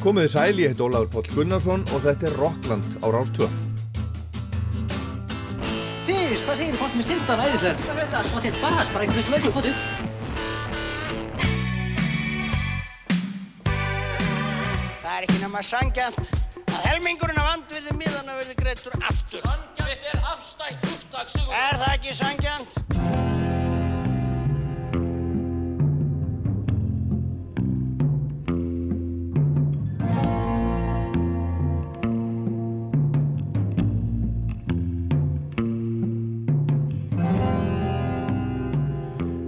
Komiði sæl, ég heit Ólafur Póll Gunnarsson og þetta er Rockland á Rástvö. Fyrst, hvað segir fólk með syndan æðislega? Það veit það, þetta er bara sprengur slöku, hvað þú? Það er ekki nema sangjant að helmingurinn af andvirði miðana verði greittur aftur. Sangjant er afstætt úrtak, Sigur. Er það ekki sangjant?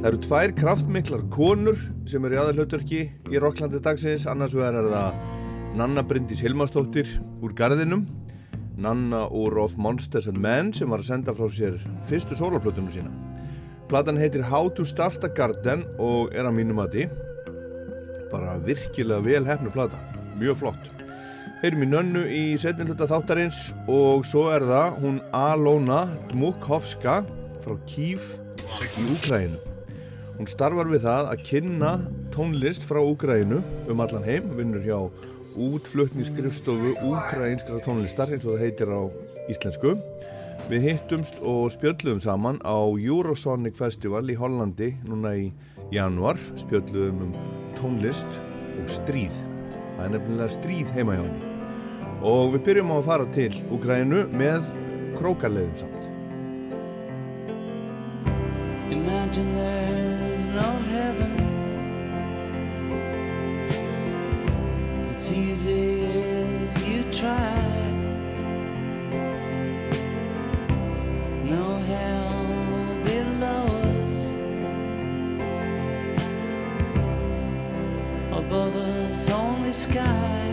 Það eru tvær kraftmiklar konur sem eru í aðalhauturki í Rocklandi dagsins, annars vegar er það Nanna Bryndís Hilmarsdóttir úr Garðinum, Nanna úr Of Monsters and Men sem var að senda frá sér fyrstu sólarplötunum sína. Platan heitir How to Start a Garden og er að mínum að því bara virkilega vel hefnu plata, mjög flott. Heyrum í nönnu í setjum hluta þáttarins og svo er það hún Alona Dmukhovska frá Kív í Úkrænu. Hún starfar við það að kynna tónlist frá Úgrænu um allan heim, vinnur hjá útflutningsskrifstofu Úgrænskra tónlistar eins og það heitir á íslensku. Við hittumst og spjöldluðum saman á Eurosonic Festival í Hollandi núna í januar, spjöldluðum um tónlist og stríð. Það er nefnilega stríð heima hjá henni. Og við byrjum á að fara til Úgrænu með krókarleiðum samt. Imagine there's no heaven. It's easy if you try. No hell below us. Above us, only sky.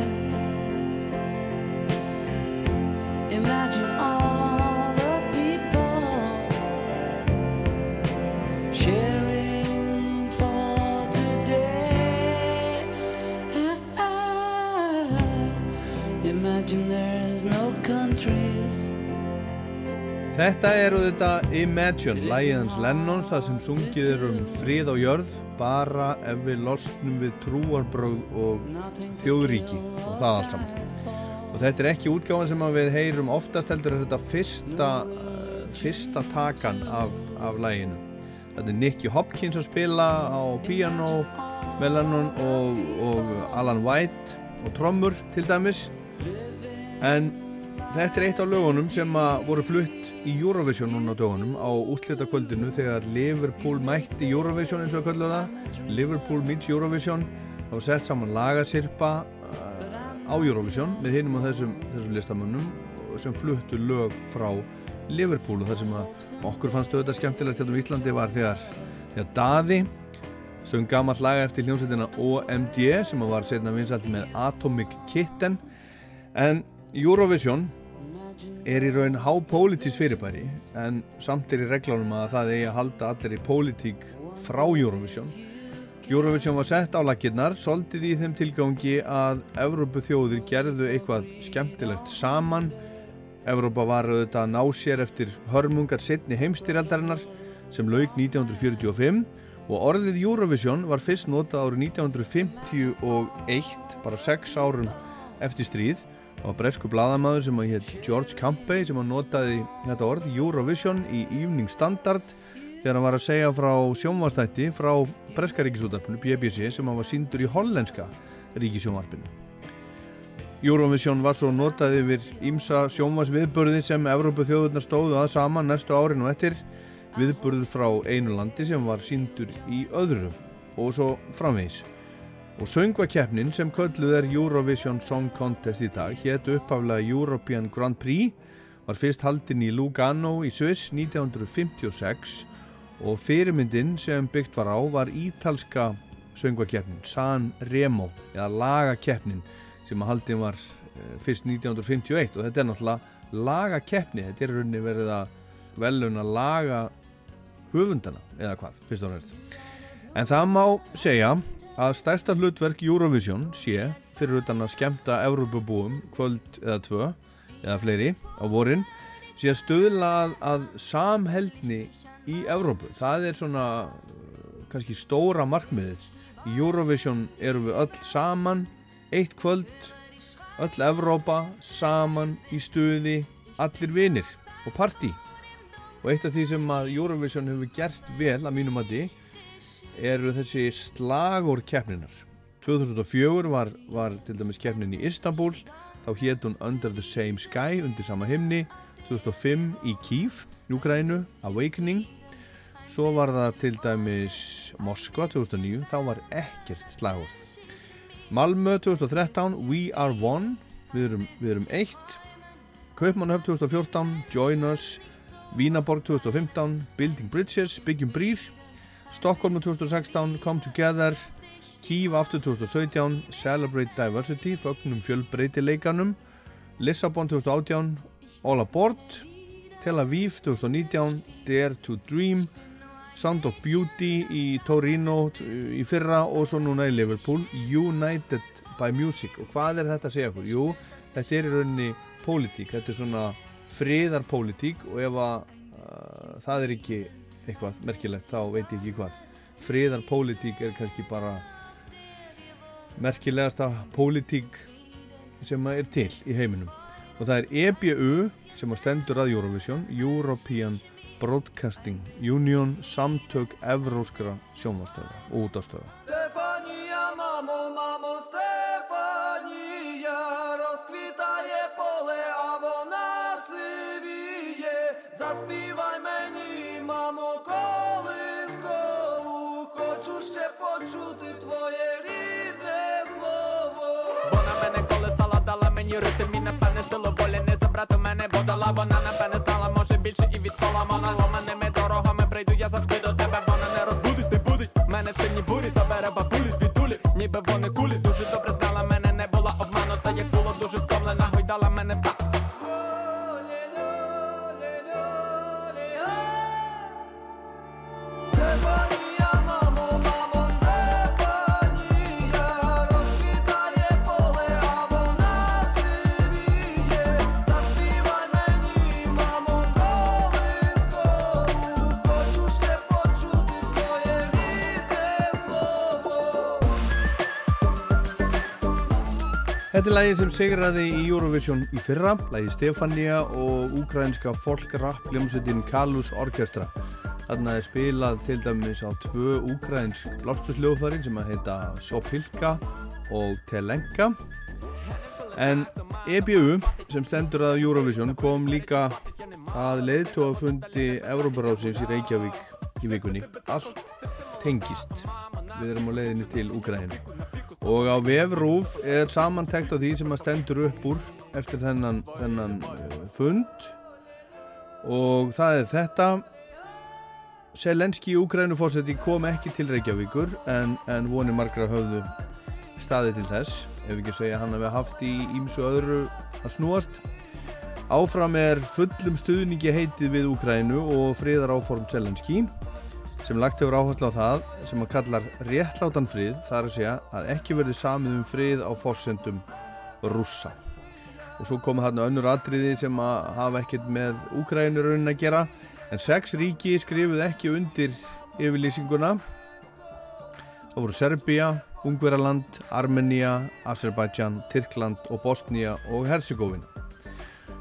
Imagine all the people sharing Þetta er auðvitað Imagine, lægið hans Lennons, það sem sungið er um frið á jörð, bara ef við losnum við trúarbröð og þjóðríki og það allt saman. Og þetta er ekki útgáðan sem við heyrum oftast heldur þetta fyrsta, uh, fyrsta takan af, af læginu. Þetta er Nicky Hopkins að spila á piano með Lennon og, og Alan White og trommur til dæmis. En þetta er eitt af lögunum sem voru flutt í Eurovision núna á dögunum á úslitakvöldinu þegar Liverpool mætti Eurovision eins og að köllu það. Liverpool meets Eurovision. Þá sett saman lagasirpa uh, á Eurovision með hinum á þessum, þessum listamönnum sem fluttu lög frá Liverpool. Og það sem okkur fannst auðvitað skemmtilegast hérna á Íslandi var þegar, þegar Daði sögum gammalt laga eftir hljómsveitina OMD sem var setna vinsalt með Atomic Kitten. En Eurovision er í raun hápolítís fyrirbæri en samt er í reglánum að það eigi að halda allir í pólitík frá Eurovision. Eurovision var sett á lakirnar soldið í þeim tilgangi að Evrópu þjóðir gerðu eitthvað skemmtilegt saman. Evrópa var auðvitað að ná sér eftir hörmungar setni heimstyrjaldarinnar sem lauk 1945 og orðið Eurovision var fyrst notað árið 1951 bara 6 árum eftir stríð Var bresku bladamæður sem að hétt George Campbell sem að notaði þetta orð Eurovision í Evening Standard þegar hann var að segja frá sjónvastætti frá breska ríkisútarpinu BBC sem hann var síndur í hollenska ríkisjónvarpinu. Eurovision var svo notað yfir ímsa sjónvasviðburði sem Evrópu þjóðurnar stóðu að saman næstu árin og eftir viðburður frá einu landi sem var síndur í öðru og svo framvegis. Og söngvakeppnin sem kölluð er Eurovision Song Contest í dag hétt upphaflega European Grand Prix var fyrst haldinn í Lugano í Sviss 1956 og fyrirmyndin sem byggt var á var ítalska söngvakeppnin San Remo eða lagakeppnin sem að haldinn var eh, fyrst 1951 og þetta er náttúrulega lagakeppni, þetta er rauninni verið að veluna laga höfundana eða hvað, fyrst og næst. En það má segja að stærsta hlutverk Eurovision sé fyrir utan að skemta Evrópabúum kvöld eða tvö eða fleiri á vorin sé að stöðla að, að samheldni í Evrópu. Það er svona uh, kannski stóra markmiðið. Í Eurovision eru við öll saman eitt kvöld öll Evrópa saman í stuði allir vinir og partí og eitt af því sem að Eurovision hefur gert vel að mínum að eru þessi slagur keppninar 2004 var, var til dæmis keppnin í Istanbul þá hétt hún Under the Same Sky undir sama himni. 2005 í Kiev, Júgrænu, Awakening. Svo var það til dæmis Moskva 2009 þá var ekkert slagurð Malmö 2013 We Are One. Við erum, við erum eitt. Kaupmannhöf 2014 Join Us. Vínaborg 2015 Building Bridges, Byggjum Brýr Stockholm 2016 Come Together Kiev aftur 2017 Celebrate Diversity Fögnum fjölbreytileikanum Lissabon 2018 All Aboard Tel Aviv 2019 Dare to Dream Sound of Beauty í Torino í fyrra og svo núna í Liverpool United by Music og hvað er þetta að segja okkur? Jú, þetta er í rauninni pólitík, þetta er svona friðarpólitík og ef að uh, það er ekki eitthvað merkilegt, þá veit ég ekki hvað. Friðarpólitík er kannski bara merkilegasta pólitík sem er til í heiminum. Og það er EBU sem að stendur að Eurovision European Broadcasting Union Samtök Evróskra sjónvastöða og útastöða Stefania, mamo, mamo, Stefania rozkvitaje pole, a vona syvi Заспівай мені, мамо, колискову. Хочу ще почути твоє рідне слово. Вона мене колесала, дала мені ритм і напевне силу волі не забрати мене, мене подала Вона напевне знала, може більше і від Соломона Lægið sem sigraði í Eurovision í fyrra, lægið Stefania og úkrænska folk-rap hljómsveitin Kalus Orkestra. Þarna er spilað til dæmis á tvö úkrænsk blástursljóðfærin sem að heita Sopilka og Telenka. En EBU sem stendur að Eurovision kom líka að leiðtóafundi Európaráðsins í Reykjavík í vikunni. Allt tengist. Við erum á leiðinni til Úkræðinu. Og á vefrúf er samantekt á því sem að stendur upp úr eftir þennan, þennan uh, fund. Og það er þetta. Selenski Úkrænufórseti kom ekki til Reykjavíkur en, en voni margra höfðu staði til þess. Ef ekki segja hann hafi haft í ímsu öðru að snúast. Áfram er fullum stuðningi heitið við Úkrænu og friðar áform Selenski sem lagt hefur áherslu á það sem að kallar réttlátan frið þar að segja að ekki verði samið um frið á forsendum rússa. Og svo koma þarna önnur atriði sem að hafa ekkert með Úkrænur raunin að gera en sex ríki skrifuð ekki undir yfirlýsinguna. Það voru Serbia, Ungveraland, Armenia, Azerbaijan, Tyrkland og Bosnia og Herzegovin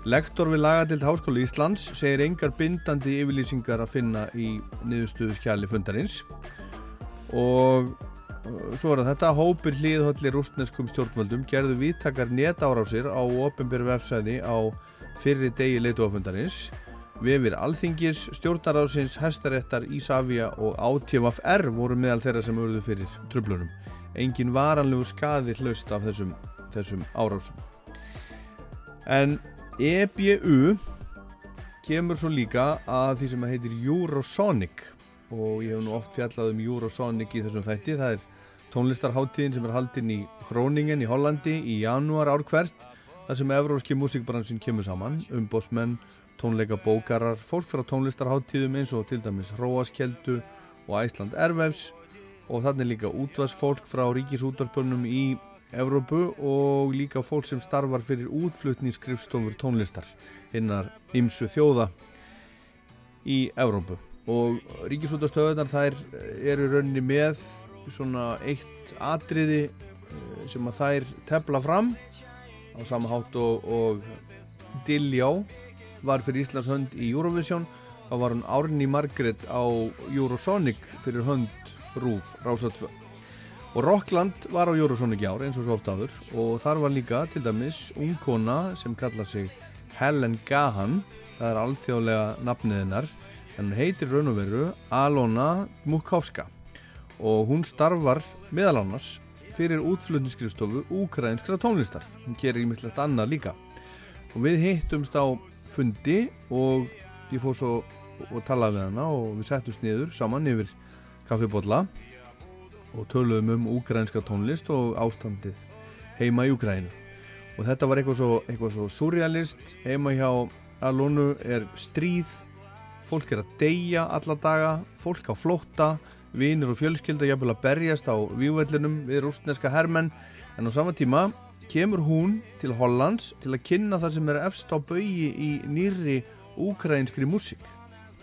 Lektor við lagadild Háskóla Íslands segir engar bindandi yfirlýsingar að finna í niðurstöðu skjali fundarins og uh, svo er þetta hópir hlýðhöllir rústneskum stjórnvöldum gerðu vittakar netárásir á ofinbjörn vefsæði á fyrri degi leituafundarins Vefir Alþingis, stjórnarásins, Hestaréttar, Ísafja og ATVFR voru meðal þeirra sem urðu fyrir trublunum. Engin varanlegu skaði hlaust af þessum, þessum árásum. En EBU kemur svo líka að því sem heitir Eurosonic. Og ég hef nú oft fjallað um Eurosonic í þessum þætti. Það er tónlistarháttíðin sem er haldinn í Groningen í Hollandi í janúar ár hvert þar sem evróski músikbransin kemur saman, umbósmenn, tónleika bókarar, fólk frá tónlistarháttíðum eins og til dæmis Róaskeldu og Æsland Ervefs og þannig líka útvarsfólk frá ríkisútvarpunum í Evrópu og líka fólk sem starfar fyrir útflutningskrifstofur tónlistar hinnar ymsu þjóða í Evrópu. Og ríkisútvarstöðunar þær eru rauninni með svona eitt atriði eh, sem að þær tefla fram. Á sama hátt og, og Diljá var fyrir Íslands hönd í Eurovision þá var hún Árni Margrét á Eurosonic fyrir hönd Rúf Rása 2 og Rockland var á Eurosonic í ár eins og svo oft áður. Og þar var líka til dæmis ung kona sem kallar sig Helen Gahan. Það er alþjóðlega nafnið hennar. En hún heitir raun og veru Alona Mukovska. Og hún starfar meðal annars fyrir útflutningskristofu úkrainskra tónlistar. Hún gerir ímislegt annað líka. Og við hittumst á fundi og ég fór svo og talaði við hana og við settumst niður saman yfir kaffibotla og töluðum um úkrænska tónlist og ástandið heima í Úkrænu og þetta var eitthvað svo, eitthvað svo surrealist. Heima hjá Alonu er stríð. Fólk er að deyja alla daga. Fólk á flótta. Vinir og fjölskylda jafnvel að berjast á vývellinum við rústneska hermenn. En á sama tíma kemur hún til Hollands til að kynna það sem er efst á baugi í nýri úkrænskri músík.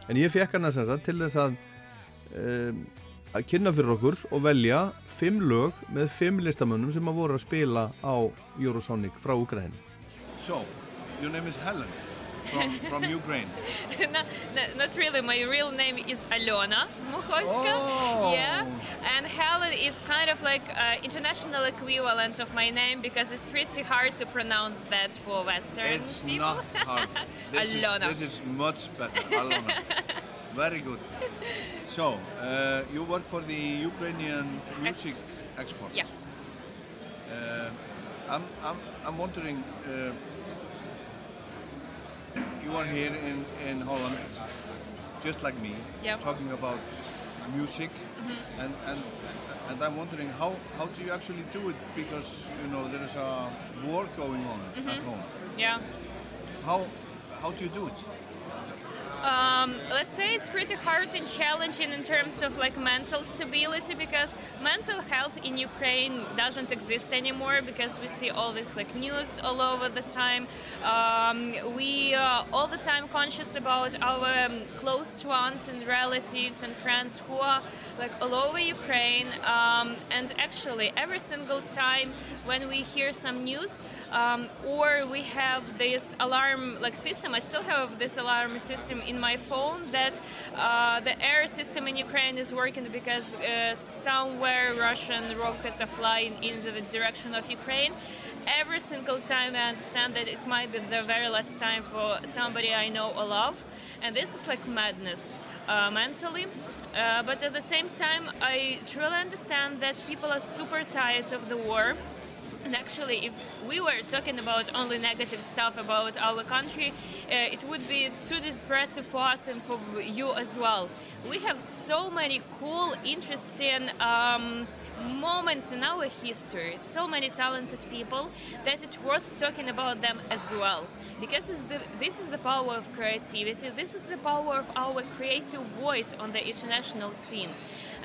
En ég fekk hana sem sagt til þess að um, að kynna fyrir okkur og velja fimm lög með fimm listamönnum sem að voru að spila á Eurosonic frá Ukraine So, your name is Helen from, from Ukraine no, no, not really. My real name is Alena Mukhovska. Oh. Yeah, and Helen is kind of like uh, international equivalent of my name because it's pretty hard to pronounce that for Western It's people. not hard This is, Alona. this is much better Alona Very good So, uh, you work for the Ukrainian music export Yeah. Uh, I'm, I'm, I'm wondering, uh, you are here in, in Holland, just like me, Yeah. talking about music, and, and, and I'm wondering how, how do you actually do it? Because, you know, there is a war going on at home. Yeah. How, how do you do it? Um, let's say it's pretty hard and challenging in terms of like mental stability because mental health in Ukraine doesn't exist anymore because we see all this like news all over the time. Um, we are all the time conscious about our um, close ones and relatives and friends who are like all over Ukraine. Um, and actually, every single time when we hear some news um, or we have this alarm like system, I still have this alarm system in my phone that uh, the air system in Ukraine is working because uh, somewhere Russian rockets are flying in the direction of Ukraine. Every single time I understand that it might be the very last time for somebody I know or love, and this is like madness uh, mentally. Uh, but at the same time, I truly understand that people are super tired of the war. And actually, if we were talking about only negative stuff about our country, uh, it would be too depressive for us and for you as well. We have so many cool, interesting um, moments in our history, so many talented people that it's worth talking about them as well. Because the, this is the power of creativity, this is the power of our creative voice on the international scene.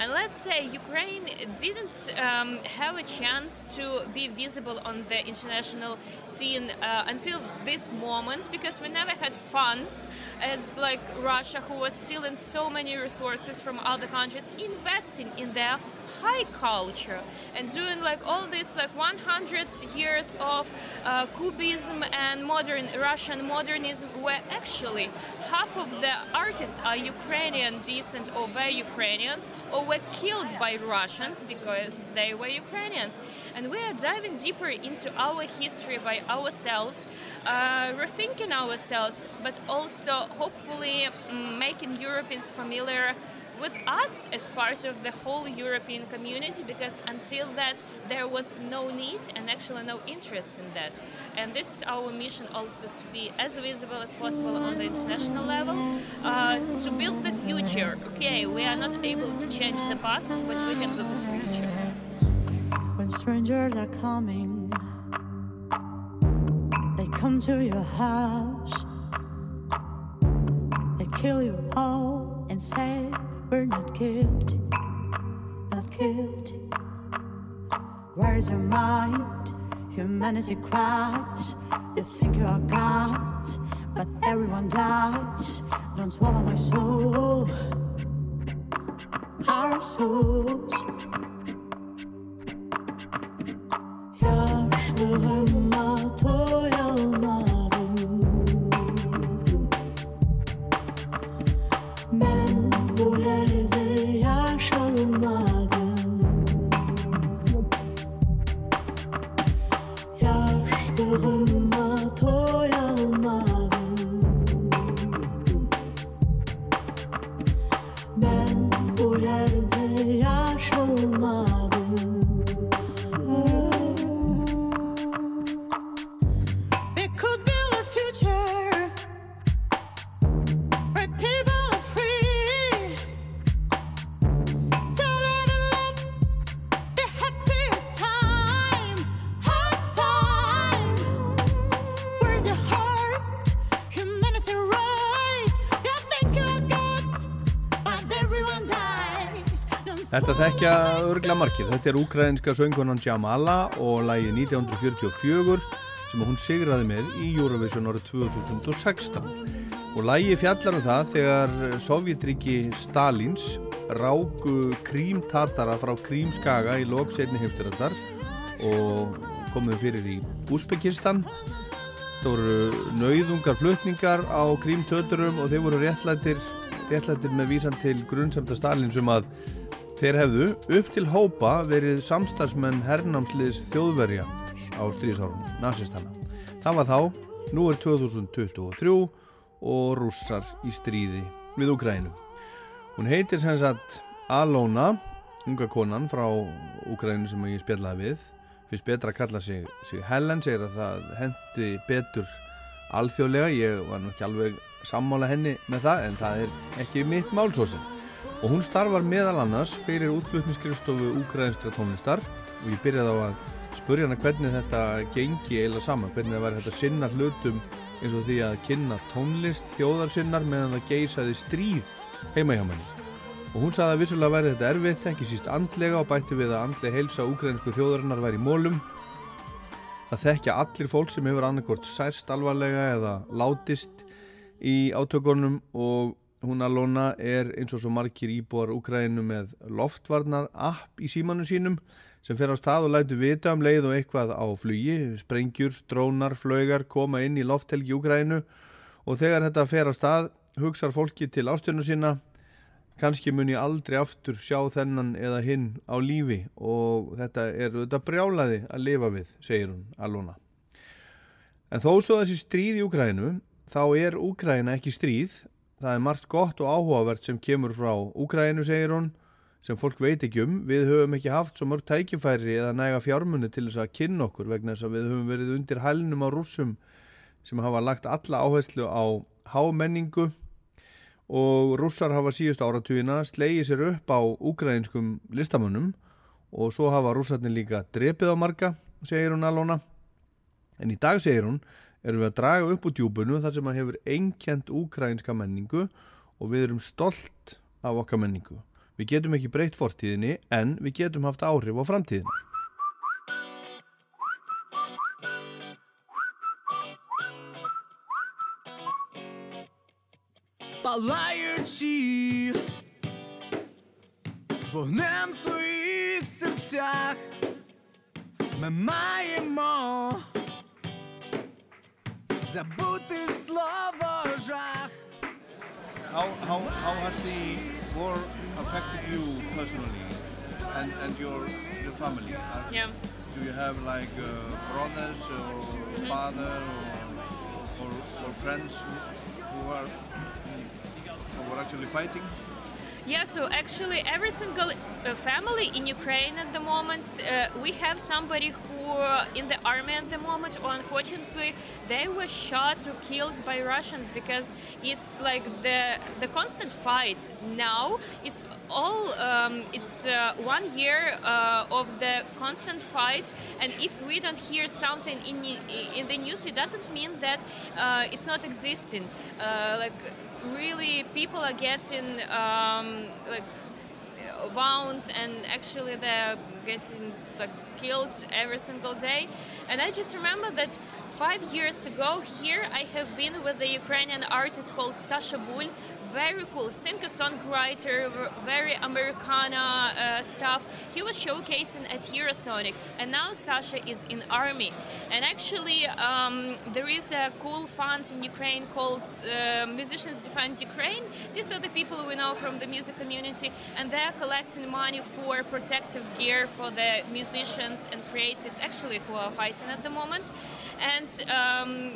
And let's say Ukraine didn't um, have a chance to be visible on the international scene uh, until this moment because we never had funds as like Russia, who was stealing so many resources from other countries, investing in their high culture and doing like all this like 100 years of uh, cubism and modern Russian modernism where actually half of the artists are Ukrainian descent or were Ukrainians or were killed by Russians because they were Ukrainians. And we are diving deeper into our history by ourselves uh, rethinking ourselves but also hopefully mm, making Europeans familiar with us as part of the whole European community because until that there was no need and actually no interest in that. And this is our mission also to be as visible as possible on the international level, uh, to build the future. Okay, we are not able to change the past, but we can build the future. when strangers are coming. They come to your house, they kill you all and say, we're not guilty, not guilty. Where's your mind? Humanity cries. You think you are God, but everyone dies. Don't swallow my soul, our souls. Yaşlığıma toy almalar it örgla margir. Þetta er ukrainska söngkonan Jamala og lægi 1944 sem hún sigraði með í Eurovision árið 2016. Og lægi fjallar um það þegar Sovjetríki Stalins ráku krímtatara frá krímskaga í loksetni heimstyrðar og komuðu fyrir í Úsbekistan. Það voru nauðungar flutningar á krímtöturum og þeir voru réttlættir, réttlættir með vísan til grunnsamta Stalins um að Þeir hefðu upp til hópa verið samstarfsmenn hernámsliðs þjóðverja á stríðsárunum, nazistana. Það var þá, nú er 2023 og rússar í stríði við Ukrænu. Hún heitir sem sagt Alona, unga konan frá Ukrænu sem ég spjallaði við. Fyrst betra að kalla sig, sig Helen, segir að það hendi betur alþjóðlega. Ég var nú ekki alveg sammála henni með það en það er ekki mitt málsósinn. Og hún starfar meðal annars fyrir útflutningskristofu úkræðinskra tónlistar og ég byrjaði á að spurja hana hvernig þetta gengi eiginlega saman, hvernig það væri þetta sinna hlutum eins og því að kynna tónlist þjóðarsinnar meðan það geisaði stríð heima hjá manni. Og hún sagði að vissulega væri þetta erfitt, ekki síst andlega og bætti við að andlega heilsa úkræðinsku þjóðarinnar væri í mólum. Það þekkja allir fólk sem hefur annarkort særst alvarlega eða látist í átökunum og hún Alona er eins og svo margir íbúar Úkrænu með loftvarnar app í símanu sínum sem fer á stað og lætu vita um leið og eitthvað á flugi, sprengjur, drónar, flögar koma inn í lofthelgi Úkrænu og þegar þetta fer á stað hugsar fólki til ástjörnu sína kannski mun ég aldrei aftur sjá þennan eða hinn á lífi og þetta er þetta brjálaði að lifa við, segir hún Alona. En þó svo þessi stríð í Úkrænu, þá er Úkræna ekki stríð, það er margt gott og áhugavert sem kemur frá Úkrænu, segir hún, sem fólk veit ekki um. Við höfum ekki haft svo mörg tækifæri eða næga fjármunni til þess að kynna okkur vegna þess að við höfum verið undir hælnum á rússum sem hafa lagt alla áherslu á hámenningu og rússar hafa síðust áratugina slegið sér upp á úgrænskum listamönnum og svo hafa rússarnir líka drepið á marga, segir hún Alona. En í dag, segir hún, erum við að draga upp úr djúbunu þar sem að hefur einkjent úgrænska menningu og við erum stolt af okkar menningu. Við getum ekki breytt fortíðinni en við getum haft áhrif á framtíðinni. палаючи вогнем в своїх серцях, ми маємо забути слово жах. How, how, how has the war affected you personally and, and your, your family? Are- Yeah. Do you have like uh, brothers or father or, or, or friends who, who are who are actually fighting? Yeah, so actually, every single uh, family in Ukraine at the moment, uh, we have somebody who uh, in the army at the moment, or unfortunately, they were shot or killed by Russians because it's like the the constant fight. Now it's all um, it's uh, one year uh, of the constant fight, and if we don't hear something in in the news, it doesn't mean that uh, it's not existing. Like really, people are getting um, like wounds and actually they're getting like killed every single day. And i just remember that five years ago here i have been with the ukrainian artist called sasha bul. Very cool singer songwriter very americana uh, stuff. He was showcasing at eurosonic and now sasha is in army. And actually um, there is a cool fund in ukraine called uh, musicians defend ukraine. These are the people we know from the music community and they're collecting money for protective gear for the musicians and creatives actually who are fighting at the moment. And um,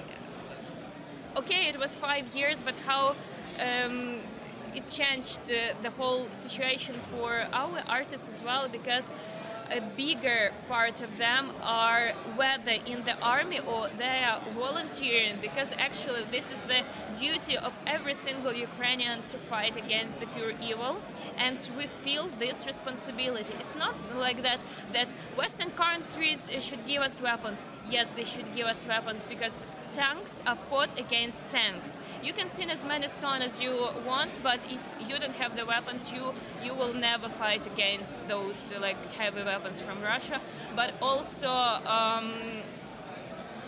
okay it was five years but how um, it changed uh, the whole situation for our artists as well because a bigger part of them are whether in the army or they are volunteering because actually this is the duty of every single Ukrainian to fight against the pure evil and we feel this responsibility. It's not like that that Western countries should give us weapons. Yes, they should give us weapons because tanks are fought against tanks. You can sing as many songs as you want, but if you don't have the weapons, you you will never fight against those like heavy weapons from Russia. But also, um,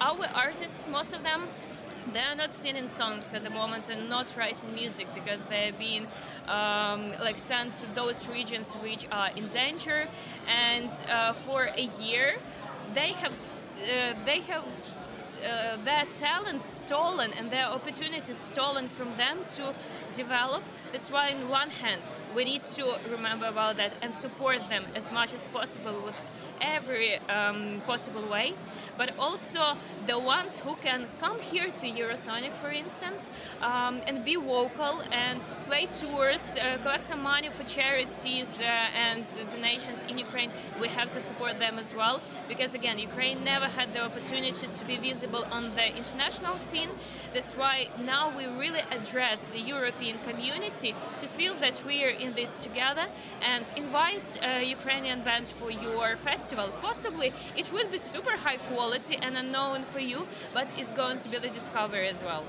our artists, most of them. They are not singing songs at the moment and not writing music because they're being um, like sent to those regions which are in danger. And uh, for a year, they have uh, they have uh, their talent stolen and their opportunities stolen from them to develop. That's why, on one hand, we need to remember about that and support them as much as possible with every um, possible way, but also the ones who can come here to Eurosonic, for instance, um, and be vocal and play tours, uh, collect some money for charities uh, and donations in Ukraine. We have to support them as well because, again, Ukraine never had the opportunity to be visible on the international scene. That's why now we really address the European community to feel that we are in this together and invite uh, Ukrainian bands for your festival. Possibly it will be super high quality and unknown for you, but it's going to be the discovery as well.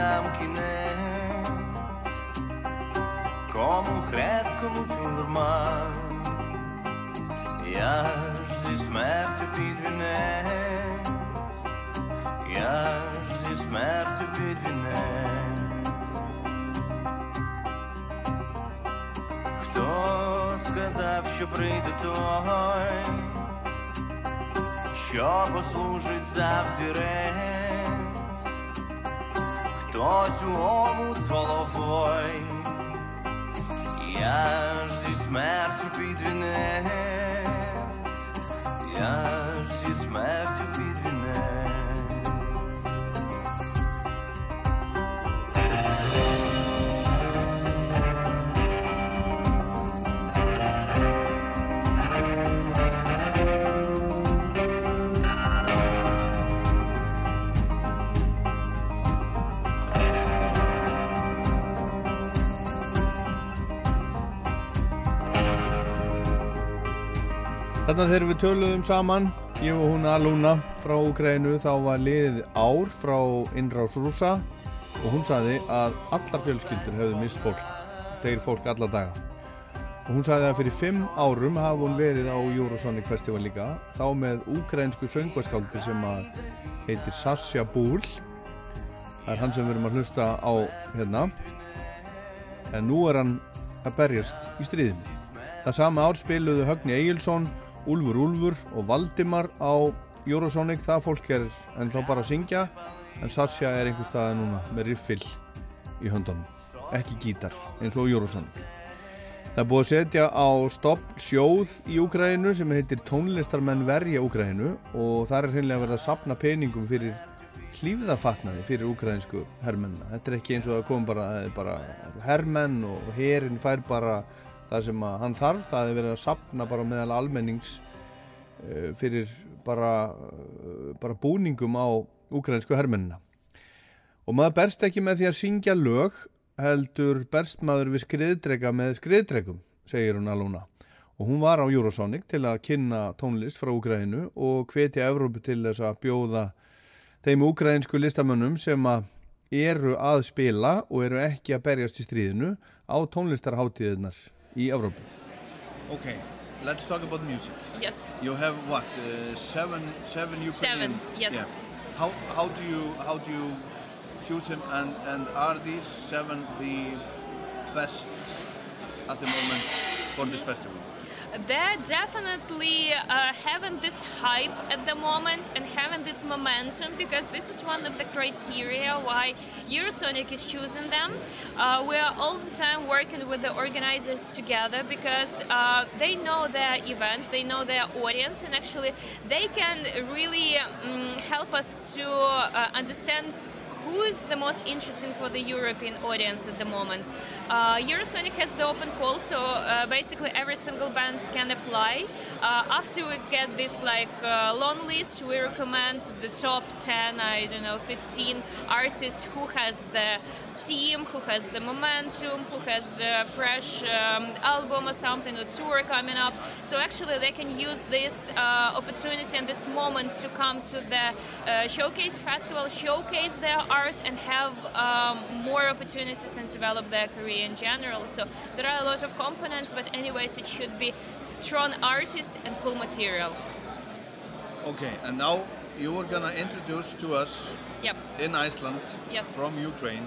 tam kinę Þarna þegar við töluðum saman, ég og hún Aluna frá Ukrænu, þá var liðið ár frá innráðs rúsa og hún saði að allar fjölskyldur hefði mist fólk, degir fólk alla daga. Og hún saði að fyrir fimm árum hafa hún verið á Eurosonic Festival líka, þá með ukrænsku söngvaskáldi sem heitir Sasha Búl. Það er hann sem við erum að hlusta á hérna, en nú er hann að berjast í stríðinu. Það sama ár spiluðu Högni Egilson Úlfur Úlfur og Valdimar á Eurosonic, það fólk er ennþá bara að syngja en Sasha er einhver staði núna með riffil í höndunum, ekki gítar eins og Eurosonic Það er búið að setja á stopp sjóð í Úgrænu sem heitir Tónlistarmenn verja Úgrænu og það er hreinlega verið að sapna peningum fyrir hlýfðafatnaði fyrir úgrænsku herrmennina. Þetta er ekki eins og að koma bara, bara herrmenn og herin fær bara það sem hann þarf, það er verið að sapna bara meðal almennings uh, fyrir bara, uh, bara búningum á ukrainsku hermennina. Og maður berst ekki með því að syngja lög heldur berst maður við skriðdrega með skriðdregum, segir hún alvona og hún var á Eurosonic til að kynna tónlist frá Ukraínu og hvetja Evrópu til þess að bjóða þeim ukrainsku listamönnum sem að eru að spila og eru ekki að berjast í stríðinu á tónlistarháttíðunar í Evrópu. Okay, let's talk about music. Yes. You have what? Uh, seven, seven Ukrainian. Seven, yes. Yeah. How how do you how do you choose them and and are these seven the best at the moment for this festival? They're definitely uh, having this hype at the moment and having this momentum because this is one of the criteria why Eurosonic is choosing them. Uh, we are all the time working with the organizers together because uh, they know their events, they know their audience, and actually they can really um, help us to uh, understand who is the most interesting for the European audience at the moment. Uh, Eurosonic has the open call, so uh, basically every single band can apply. Uh, after we get this like uh, long list, we recommend the top 10, I don't know, 15 artists who has the team, who has the momentum, who has a fresh um, album or something, or tour coming up. So actually, they can use this uh, opportunity and this moment to come to the uh, showcase festival, showcase their art, and have um, more opportunities and develop their career in general. So there are a lot of components, but anyways, it should be strong artists and cool material. Okay, and now you were gonna introduce to us Yep. in Iceland Yes. from Ukraine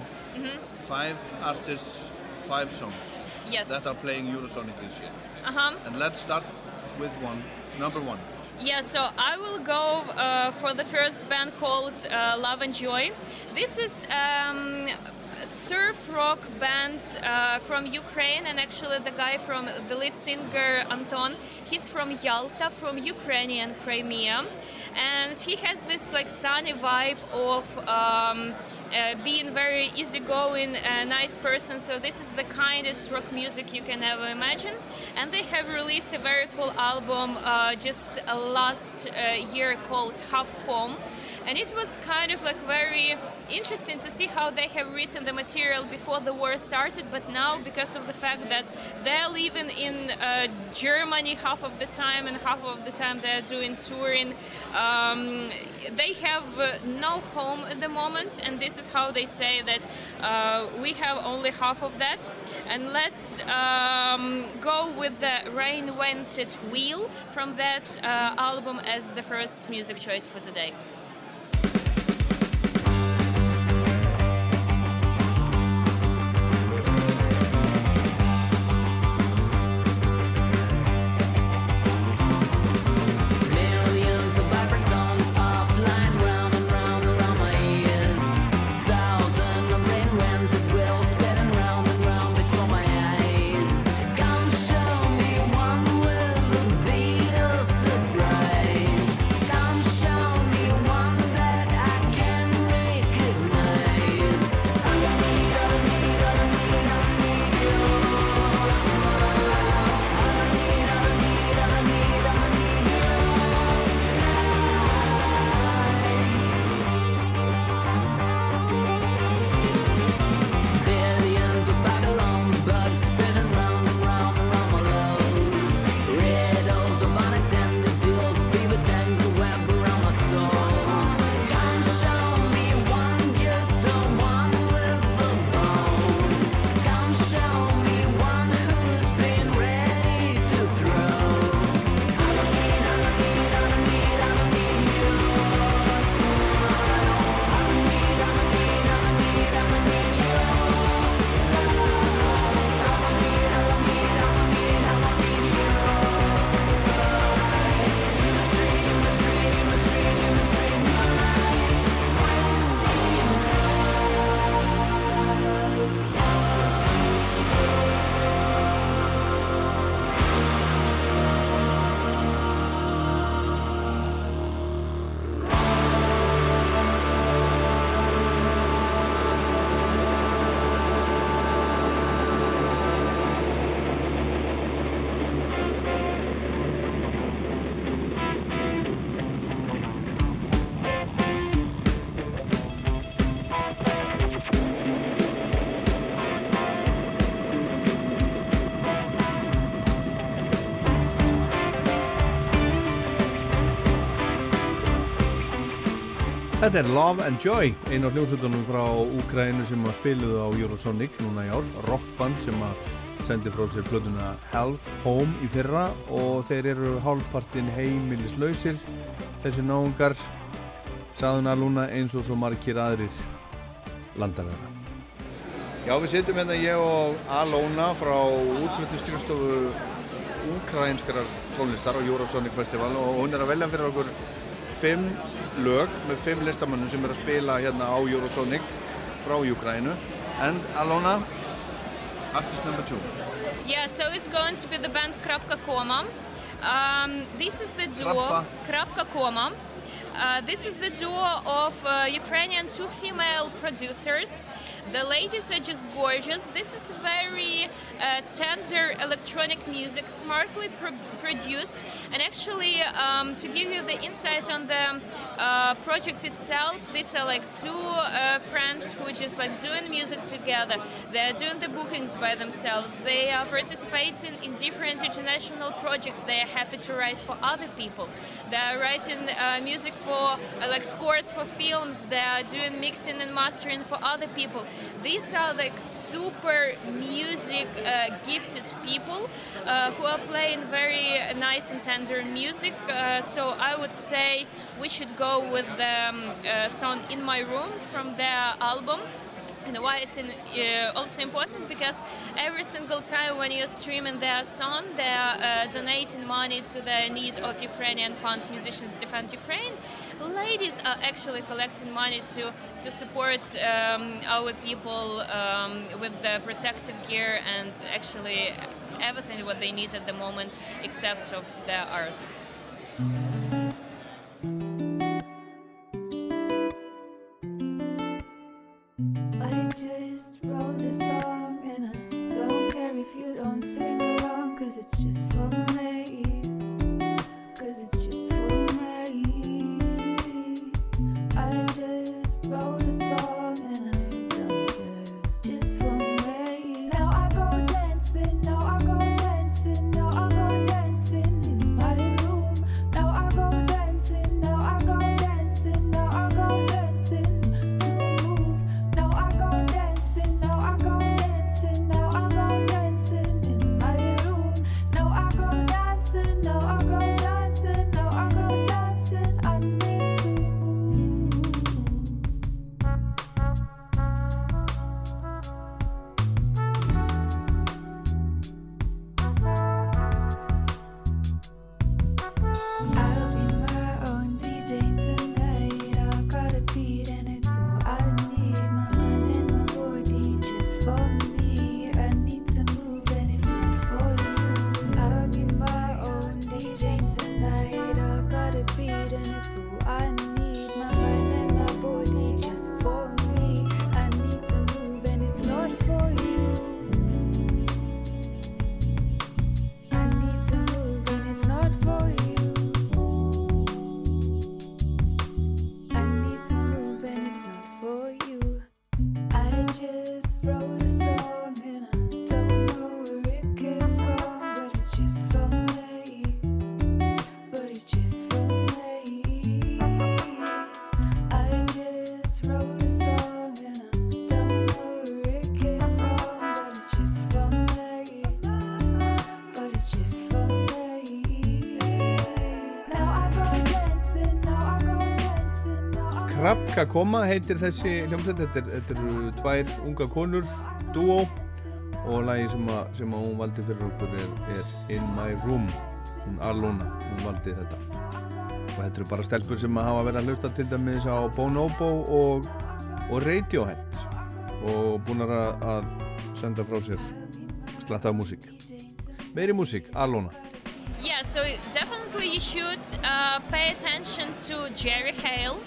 five artists, five songs Yes. that are playing Eurosonic this year. Uh huh. And let's start with one, number one. Yeah, so I will go uh, for the first band called uh, Love and Joy. This is um, a surf rock band uh, from Ukraine, and actually the guy from the lead singer Anton, he's from Yalta, from Ukrainian Crimea, and he has this like sunny vibe of. Um, being very easygoing, uh, nice person. So this is the kindest rock music you can ever imagine. And they have released a very cool album uh, just uh, last uh, year called Half Home. And it was kind of like very interesting to see how they have written the material before the war started, but now because of the fact that they're living in uh, Germany half of the time and half of the time they're doing touring, um, they have uh, no home at the moment, and this is how they say that uh, we have only half of that. And let's um, go with the Reinvented Wheel from that uh, album as the first music choice for today. Þetta er Love and Joy, einu af hljómsveitunum frá Úkrænu sem að spiluðu á Eurosonic núna í ár, rockband sem að sendi frá sér plötuna Half Home í fyrra og þeir eru hálfpartin heimilislausir. Þessi náungar saðun Aluna eins og svo margir aðrir landalega Já, við sitjum hérna ég og Alona frá útflutningskristofu ukrainskarar tónlistar á Eurosonic Festival og hún er að velja fyrir okkur fimm lög með fimm listamannum sem er að spila hérna á Eurosonic frá Ukraínu and Alona, artist number two Yeah, so it's going to be the band Krapka Koma. Um, this is the duo Krapka. Koma. Uh, this is the duo of uh, Ukrainian two female producers. The ladies are just gorgeous. This is very uh, tender electronic music, smartly pro- produced. And actually, um, to give you the insight on the uh, project itself, these are like two uh, friends who just like doing music together. They're doing the bookings by themselves. They are participating in different international projects. They are happy to write for other people. They are writing uh, music for uh, like scores for films. They are doing mixing and mastering for other people. These are like super music uh, gifted people uh, who are playing very nice and tender music. Uh, so I would say we should go with the um, uh, song "In My Room" from their album. And why it's in, uh, also important because every single time when you're streaming their song, they're uh, donating money to the need of Ukrainian fund musicians defend Ukraine. Ladies are actually collecting money to to support um, our people um, with the protective gear and actually everything what they need at the moment, except of their art. I just Krapka Koma heitir þessi hljómsveit. Þetta, er, eru tvær unga konur duo og lagi sem, að, sem hún valdi fyrir okkur er, er In My Room. Hún Alona, hún valdi þetta. Og þetta eru bara stelpur sem að hafa verið að hlusta til dæmis á Bonobo og, og Radiohead. Og búin að, senda frá sér slatta af músík. Meiri músík, Alona. Yeah, so definitely you should uh, pay attention to Jerry Hale.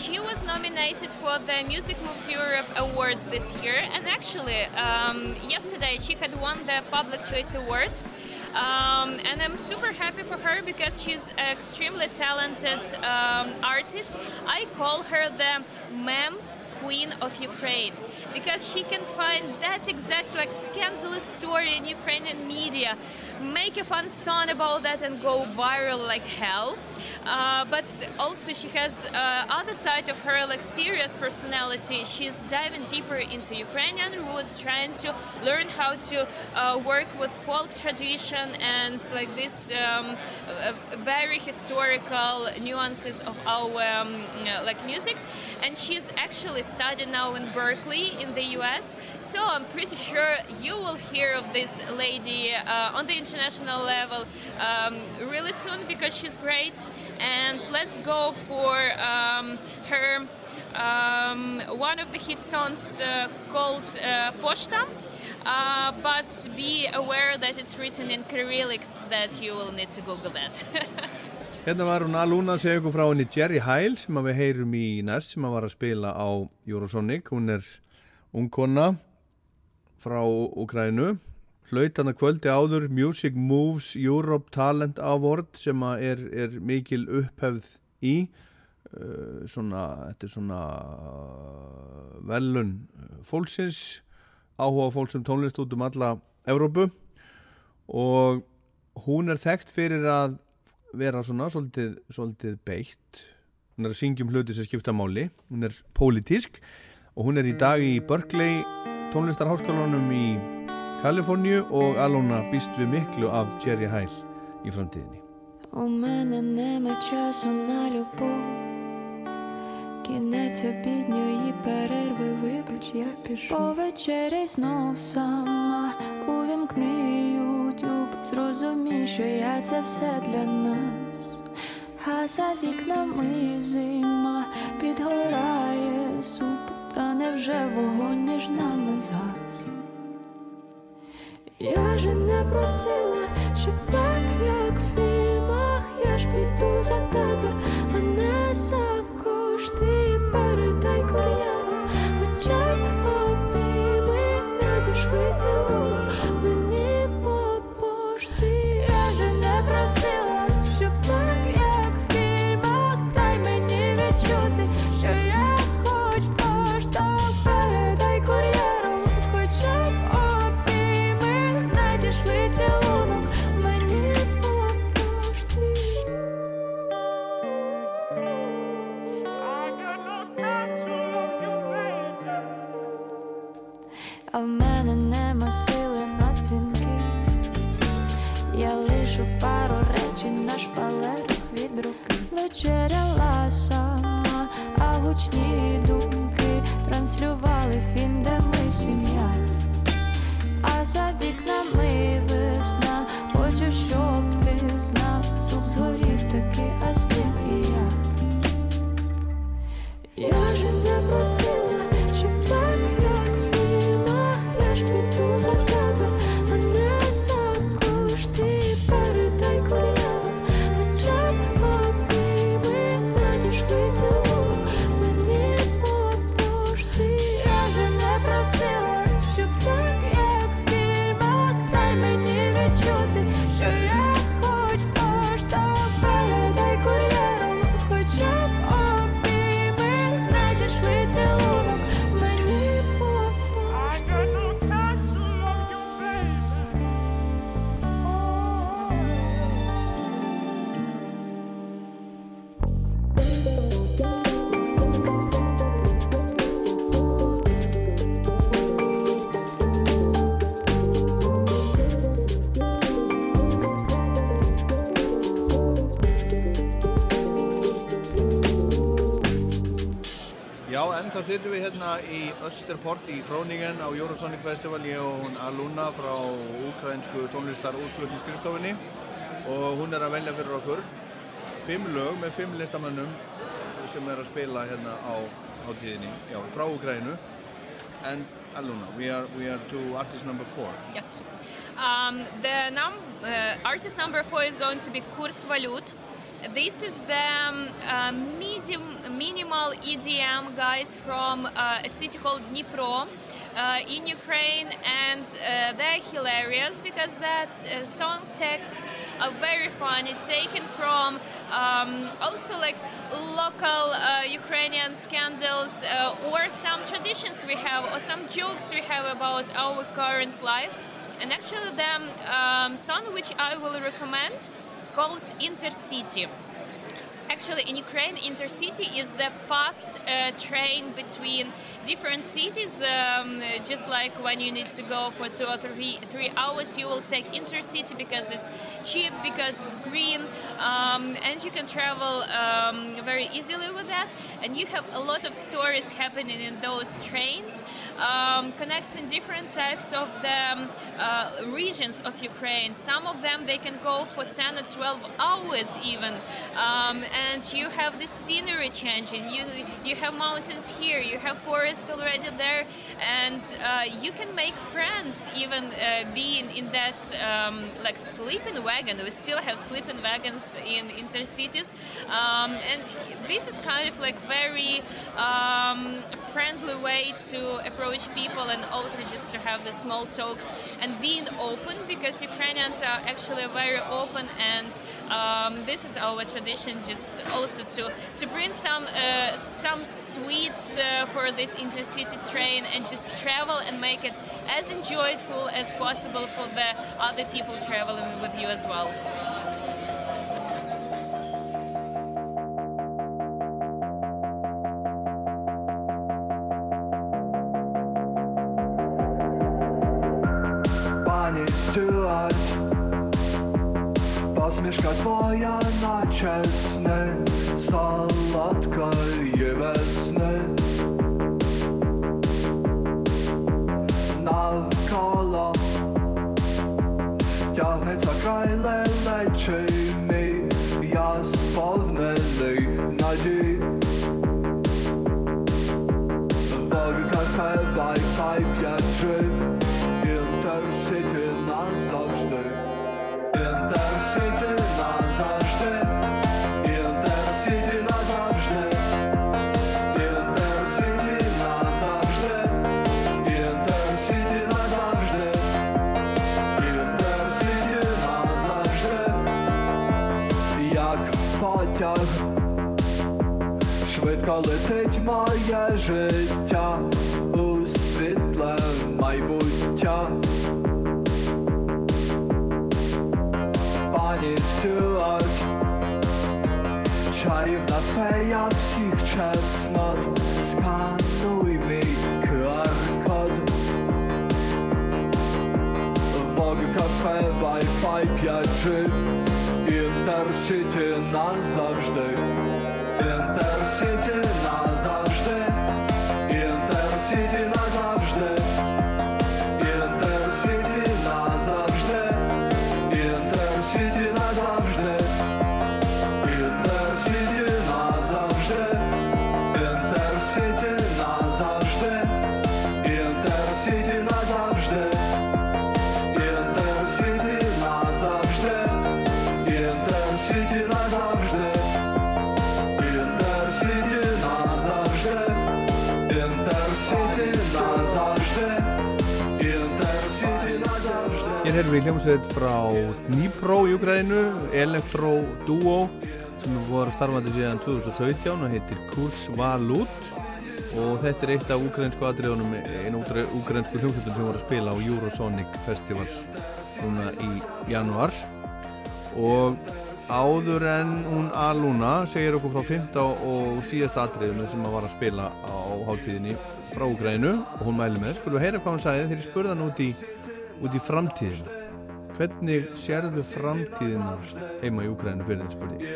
She was nominated for the Music Moves Europe Awards this year, and actually, um, yesterday she had won the Public Choice Award. Um, and I'm super happy for her because she's an extremely talented um, artist. I call her the mem queen of Ukraine because she can find that exact like scandalous story in Ukrainian media, make a fun song about that and go viral like hell. Uh, but also she has uh, other side of her like serious personality. She's diving deeper into Ukrainian roots, trying to learn how to uh, work with folk tradition and like this um, very historical nuances of our um, uh, like music. And she's actually studying now in Berkeley in the U.S. So I'm pretty sure you will hear of this lady uh, on the international level um, really soon because she's great. And let's go for um, her um, one of the hit songs uh, called uh. Uh, but be aware that it's written in Cyrillics that you will need to Google that. Hérna var hún Aluna að segja ykkur frá henni Jerry Heil sem við heyrum í næst sem var að spila á Eurosonic. Hún er ungkonna frá Ukrænu. Hlaut hann að kvöldi áður Music Moves Europe Talent Award sem er, er mikil upphefð í. Uh, svona, þetta er svona uh, velun fólksins, áhuga fólks um tónlist út um alla Evrópu og hún er þekkt fyrir að vera svona svolítið, svolítið beitt hún er að syngja um hluti sem skipta máli hún er pólitísk og hún er í dag í Berkeley tónlistarháskólanum í Kaliforníu og Alona býst við miklu af Jerry Heil í framtíðinni У мене нема часу на любов. Кінець обідньої перерви, вибач, я пішу. Повечеряй знов сама, увімкни ютюб, зрозумій, що я це все для нас. А за вікнами зима підгорає суп, та невже вогонь між нами згас? Я же не просила, щоб так, як в фільмах, я ж піду за тебе, hérna í Österport í Groningen á Eurosonic Festival, ég og hún Aluna frá ukrainsku tónlistar útflutningskristofinni og hún er að velja fyrir okkur fimm lög með fimm listamönnum sem er að spila hérna á hátíðinni, já, frá Ukraínu. And Aluna, we are, we are to artist number four. Yes. Um, the num- uh, artist number four is going to be Kurs Valut. This is the um, uh, medium, minimal EDM guys from uh, a city called Dnipro. uh, in Ukraine, and uh, they're hilarious because that uh, song texts are very funny, taken from um, also like local uh, Ukrainian scandals or some traditions we have or some jokes we have about our current life. And actually, the um, song which I will recommend Pauls Intercity. Actually, in Ukraine, intercity is the fast uh, train between different cities. Um, just like when you need to go for two or three three hours, you will take intercity because it's cheap, because it's green, um, and you can travel um, very easily with that. And you have a lot of stories happening in those trains, um, connecting different types of the um, uh, regions of Ukraine. Some of them they can go for 10 or 12 hours even. And you have the scenery changing. You you have mountains here, you have forests already there, and uh, you can make friends even uh, being in that um, like sleeping wagon. We still have sleeping wagons in intercities, um, and this is kind of like very um, friendly way to approach people and also just to have the small talks and being open because Ukrainians are actually very open and um, this is our tradition just also to to bring some uh, some sweets uh, for this intercity train and just travel and make it as enjoyable as possible for the other people traveling with you as well. Panie Stuart Посмішка твоя չեսնեն սալատկա եւ էսնեն Zapajacych czesnot Skanujmy QR Intercity na zawsze Intercity hljómsveit frá Dnipro í Ukraínu, Electro Duo sem voru starfandi síðan 2017 og heitir Kurs Valut. Og þetta er eitt af ukrainsku atriðunum einu ukrainsku hljómsveitum sem voru að spila á Eurosonic Festival núna í januar og áður en hún Aluna segir okkur frá 15 og síðasta atriðinu sem að var að spila á hátíðinni frá Ukraínu og hún mæli með, skulum við heyra hvað hún sagði þegar ég spurði hann út í, út í framtíðina Hvernig sérðu framtíðina heima í Úkrænu fyrir þess byrji?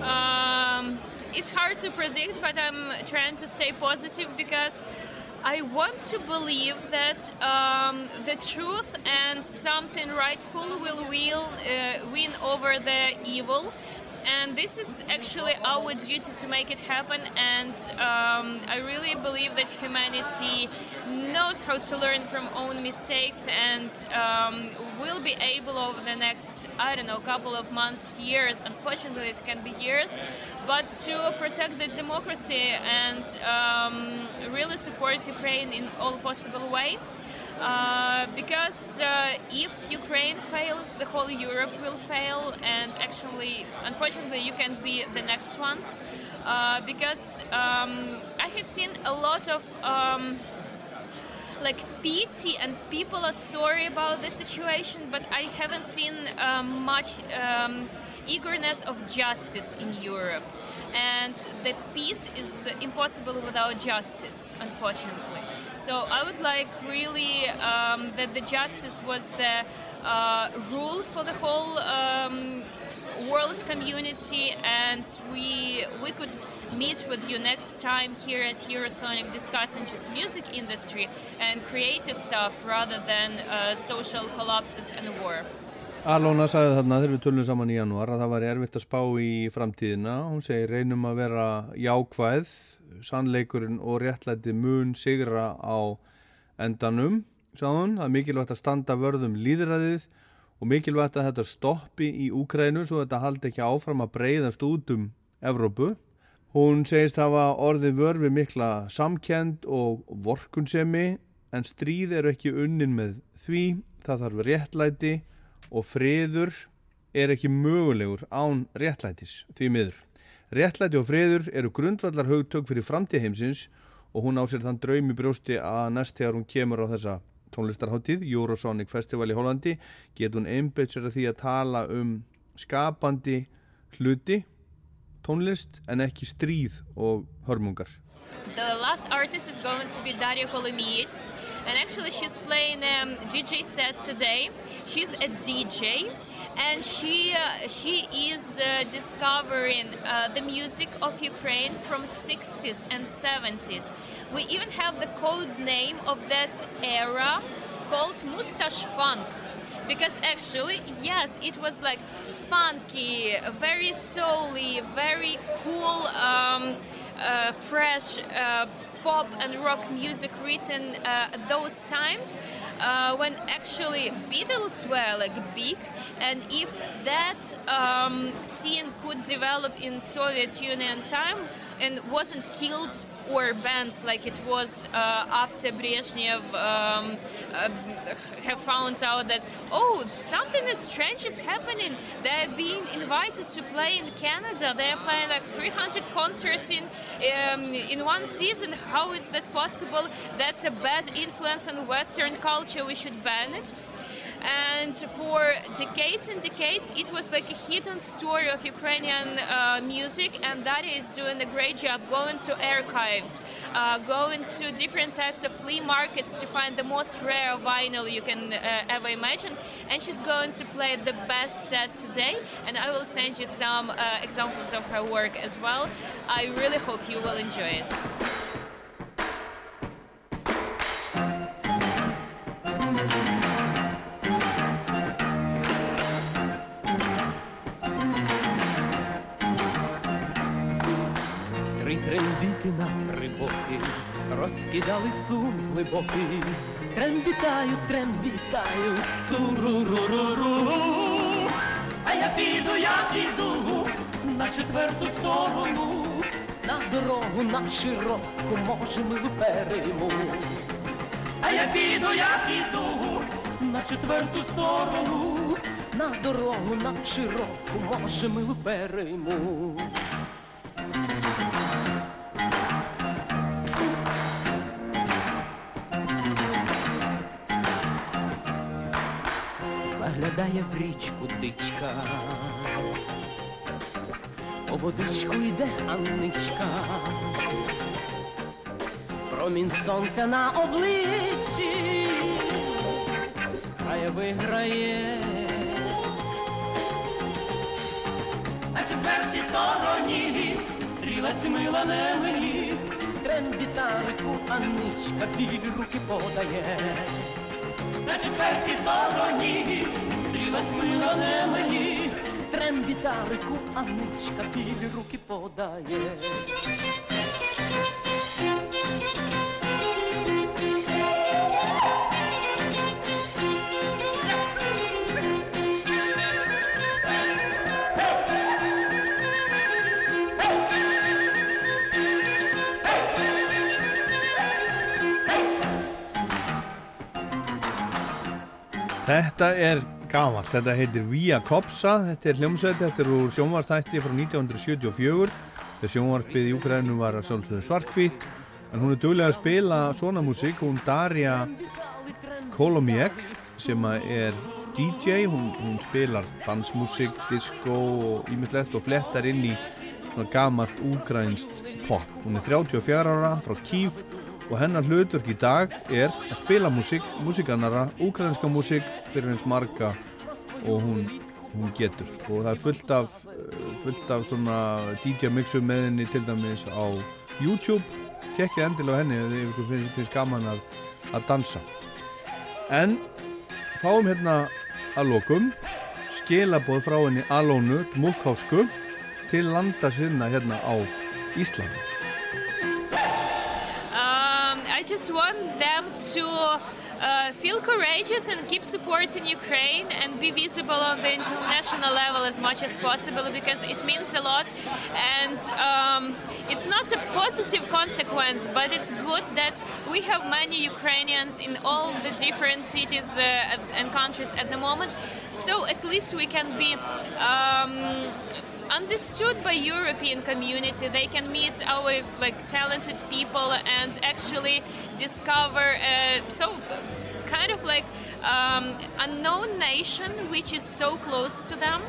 Um, it's hard to predict, but I'm trying to stay positive because I want to believe that um, the truth and something rightful will, will uh, win over the evil. And this is actually our duty to make it happen. And um, I really believe that humanity knows how to learn from own mistakes and um, will be able over the next, I don't know, couple of months, years. Unfortunately, it can be years, but to protect the democracy and um, really support Ukraine in all possible way. Uh, because uh, if Ukraine fails, the whole Europe will fail, and actually, unfortunately, you can be the next ones. Uh, because um, I have seen a lot of um, like pity and people are sorry about the situation, but I haven't seen um, much um, eagerness of justice in Europe. And the peace is impossible without justice, unfortunately. So I would like really um, that the justice was the uh, rule for the whole um, world community and we we could meet with you next time here at Eurosonic discussing just music industry and creative stuff rather than uh, social collapses and war. Alona sagði þarna þegar við tölum saman í janúar að það var erfitt að spá í framtíðina. Hún segir reynum að vera jákvæð, sannleikurinn og réttlæti mun sigra á endanum. Sáðun, það er mikilvægt að standa vörðum líðræðið og mikilvægt að þetta stoppi í Úkrænu svo þetta haldi ekki áfram að breyðast út um Evrópu. Hún segist hafa orðið vörfi mikla samkend og vorkunsemi en stríð eru ekki unnin með því, það þarf réttlæti og friður er ekki mögulegur án réttlætis því miður. Réttlæti og friður eru grundvallar hugtök fyrir framtíðheimsins og hún á sér þann draumi brjósti að næst þegar hún kemur á þessa tónlistarháttíð, Eurosonic Festival í Hollandi, getur hún einbeitt sér að því að tala um skapandi hluti, tónlist en ekki stríð og hörmungar. The last artist is going to be Daria Kolomiets, and actually she's playing a um, DJ set today. She's a DJ, and she uh, she is uh, discovering uh, the music of Ukraine from 60s and 70s. We even have the code name of that era called Mustache Funk. Because actually, yes, it was like funky, very soul-y, very cool, um, uh, fresh uh, pop and rock music written uh, at those times uh, when actually Beatles were like big. And if that um, scene could develop in Soviet Union time and wasn't killed or banned like it was uh, after Brezhnev um, uh, have found out that oh something strange is happening. They're being invited to play in Canada. They're playing like 300 concerts in um, in one season. How is that possible? That's a bad influence on Western culture. We should ban it and for decades and decades it was like a hidden story of Ukrainian uh, music and that is doing a great job going to archives uh, going to different types of flea markets to find the most rare vinyl you can uh, ever imagine. And she's going to play the best set today and I will send you some uh, examples of her work as well. I really hope you will enjoy it розкидали сум глибокий. Трембітаю, трембітаю, туруруруру. А я піду, я піду на четверту сторону, на дорогу на широку, може ми виперемо. А я піду, я піду на четверту сторону, на дорогу на широку, може ми виперемо. Заглядає в річку дичка, по водичку йде Анничка, промінь сонця на обличчі, хай виграє. На четвертій стороні стрілась мила не мені, трембітарику Анничка білі руки подає. На четвертій стороні стрілась мила не мені, Трен-гітарику, Аничка білі руки подає. Þetta er gamalt, þetta heitir Via Kopsa, þetta er hljómsveit, þetta er úr sjónvarstætti frá 1974 þegar sjónvarpið í Úkrænum var svartkvít en hún er duglega að spila svona músík, hún Darja Kolomiek sem er DJ, hún, hún spilar dansmúsík, disco og ímislegt og flettar inn í svona gamalt úkrænst pop. Hún er 34 ára frá Kív og hennar hlutverk í dag er að spila músík, músíkanara, úkrænska músík fyrir eins marga og hún, hún getur. Og það er fullt af, fullt af svona DJ mixum með henni til dæmis á YouTube. Tekkið endilega henni ef ykkur finnst, finnst gaman að, að dansa. En fáum hérna að lokum skilaboð frá henni Alónu Múkháfsku til landa sinna hérna á Íslandi just want them to uh, feel courageous and keep supporting Ukraine and be visible on the international level as much as possible because it means a lot. And um, it's not a positive consequence, but it's good that we have many Ukrainians in all the different cities uh, and countries at the moment. So at least we can be. Um, understood by European community. They can meet our like talented people and actually discover uh, so kind of like um, unknown nation which is so close to them.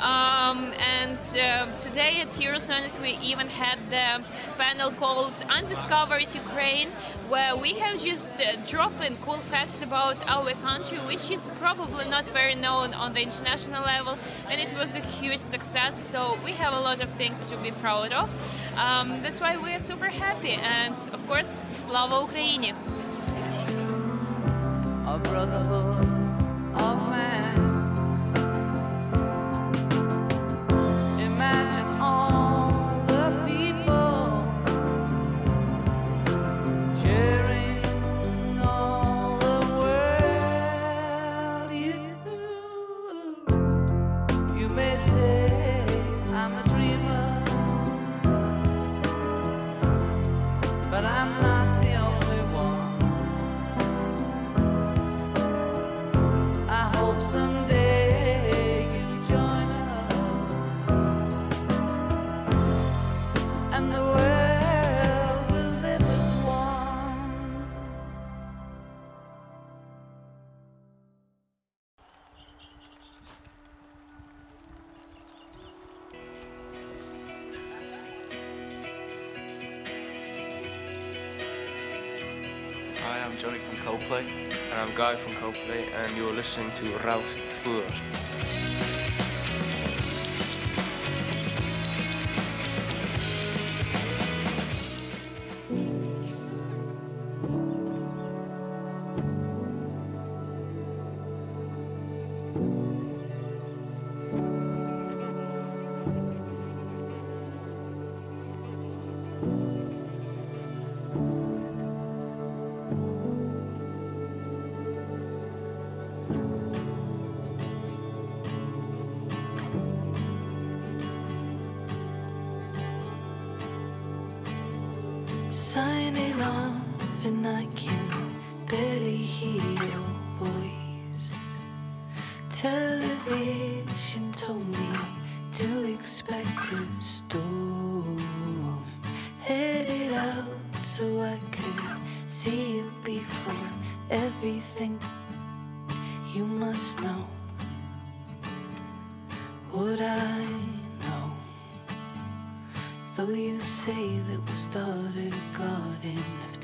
Um, and uh, today at Eurosonic we even had the panel called Undiscovered Ukraine, where we have just uh, dropped in cool facts about our country, which is probably not very known on the international level, and it was a huge success. So we have a lot of things to be proud of. Um, that's why we are super happy, and of course, Slava Ukraini! And you're listening to